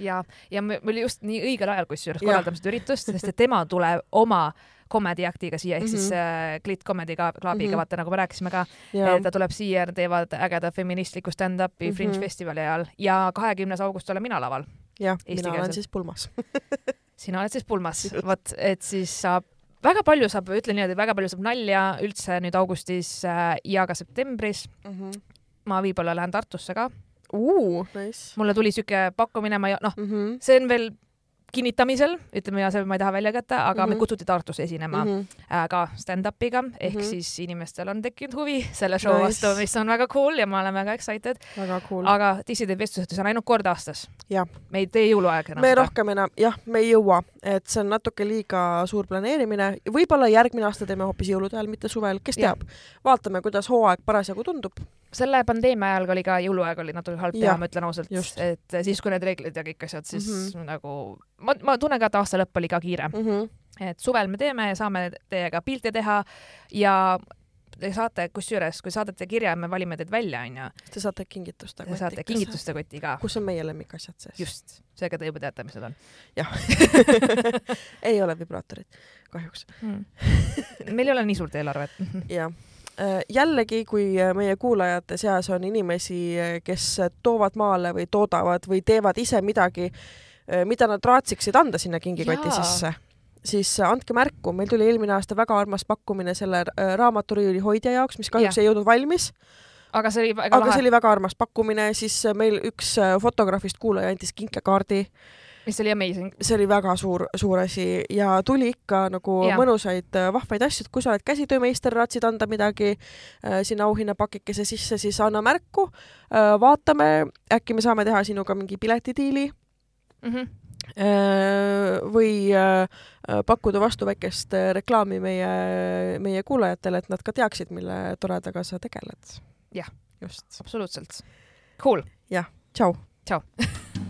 ja, ja me oli just nii õigel ajal kusjuures korraldame seda üritust, sest et tema tuleb oma comedy act'iga siia ehk mm -hmm. siis äh, Klit Comedy Clubiga mm, -hmm. vaata nagu me rääkisime ka, ta tuleb siia, teevad ägeda feministlikku stand-up'i mm -hmm. Fringe festivali ajal ja kahekümnes august olen mina laval. jah, mina olen siis pulmas [LAUGHS] sina oled siis pulmas, vot, et siis saab väga palju saab, ütlen niimoodi, väga palju saab nalja üldse nüüd augustis äh, ja ka septembris. mm. -hmm. ma võib-olla lähen Tartusse ka. Uh, nice. mulle tuli siuke pakkumine, ma ei, noh mm, -hmm. see on veel kinnitamisel, ütleme ja see ma ei taha välja kätta, aga mm -hmm. Mhm. me kutsuti Tartusse esinema mm -hmm. äh, ka stand-up'iga, ehk mm Mhm. -hmm. siis inimestel on tekkinud huvi selle show Nice. vastu, mis on väga cool ja ma olen väga excited. väga cool. aga Disney teeb vestlusõhtus on ainult kord aastas. Me ei tee jõuluaeg enam me seda. rohkem enam, jah, me ei jõua, et see on natuke liiga suur planeerimine. võib-olla järgmine aasta teeme hoopis jõulude ajal, mitte suvel, kes Jah. teab. vaatame, kuidas hooaeg parasjagu tundub. Selle pandeemia ajal oli ka jõuluaeg oli natuke halb teha, ma ütlen ausalt, et siis, kui need reeglid ja kõik asjad, siis mm. -hmm. nagu ma, ma tunnen ka, et aasta lõpp oli ka kiire mm. -hmm. et suvel me teeme ja saame teiega pilte teha ja te saate, kusjuures, kui saadate kirja, me valime teid välja, onju. Te saate kingituste Te saate kingituste koti ka. kus on meie lemmikasjad sees. just, seega te juba teate, mis need on jah [LAUGHS] ei ole vibraatorid, kahjuks hmm. meil ei ole nii suurt eelarvet jah jällegi, kui meie kuulajate seas on inimesi, kes toovad maale või toodavad või teevad ise midagi, mida nad raatsiksid anda sinna kingikoti Jaa. sisse, siis andke märku, meil tuli eelmine aasta väga armas pakkumine selle äh, raamaturiiuli hoidja jaoks, mis kahjuks Jah. ei jõudnud valmis, aga see oli väga aga lahe. see oli väga armas pakkumine, siis meil üks äh, fotograafist kuulaja andis kinkekaardi mis oli amazing. see oli väga suur, suur asi ja tuli ikka nagu ja. mõnusaid äh, vahvaid asju, et kui sa oled käsitöömeister, raatsid anda midagi äh, sinna auhinnapakikese sisse, siis anna märku äh,. vaatame, äkki me saame teha sinuga mingi piletidiili Mm -hmm. või äh, pakkuda vastu väikest reklaami meie, meie kuulajatele, et nad ka teaksid, mille toredaga sa tegeled. Jah. just. absoluutselt. Cool. jah, tšau. tšau [LAUGHS]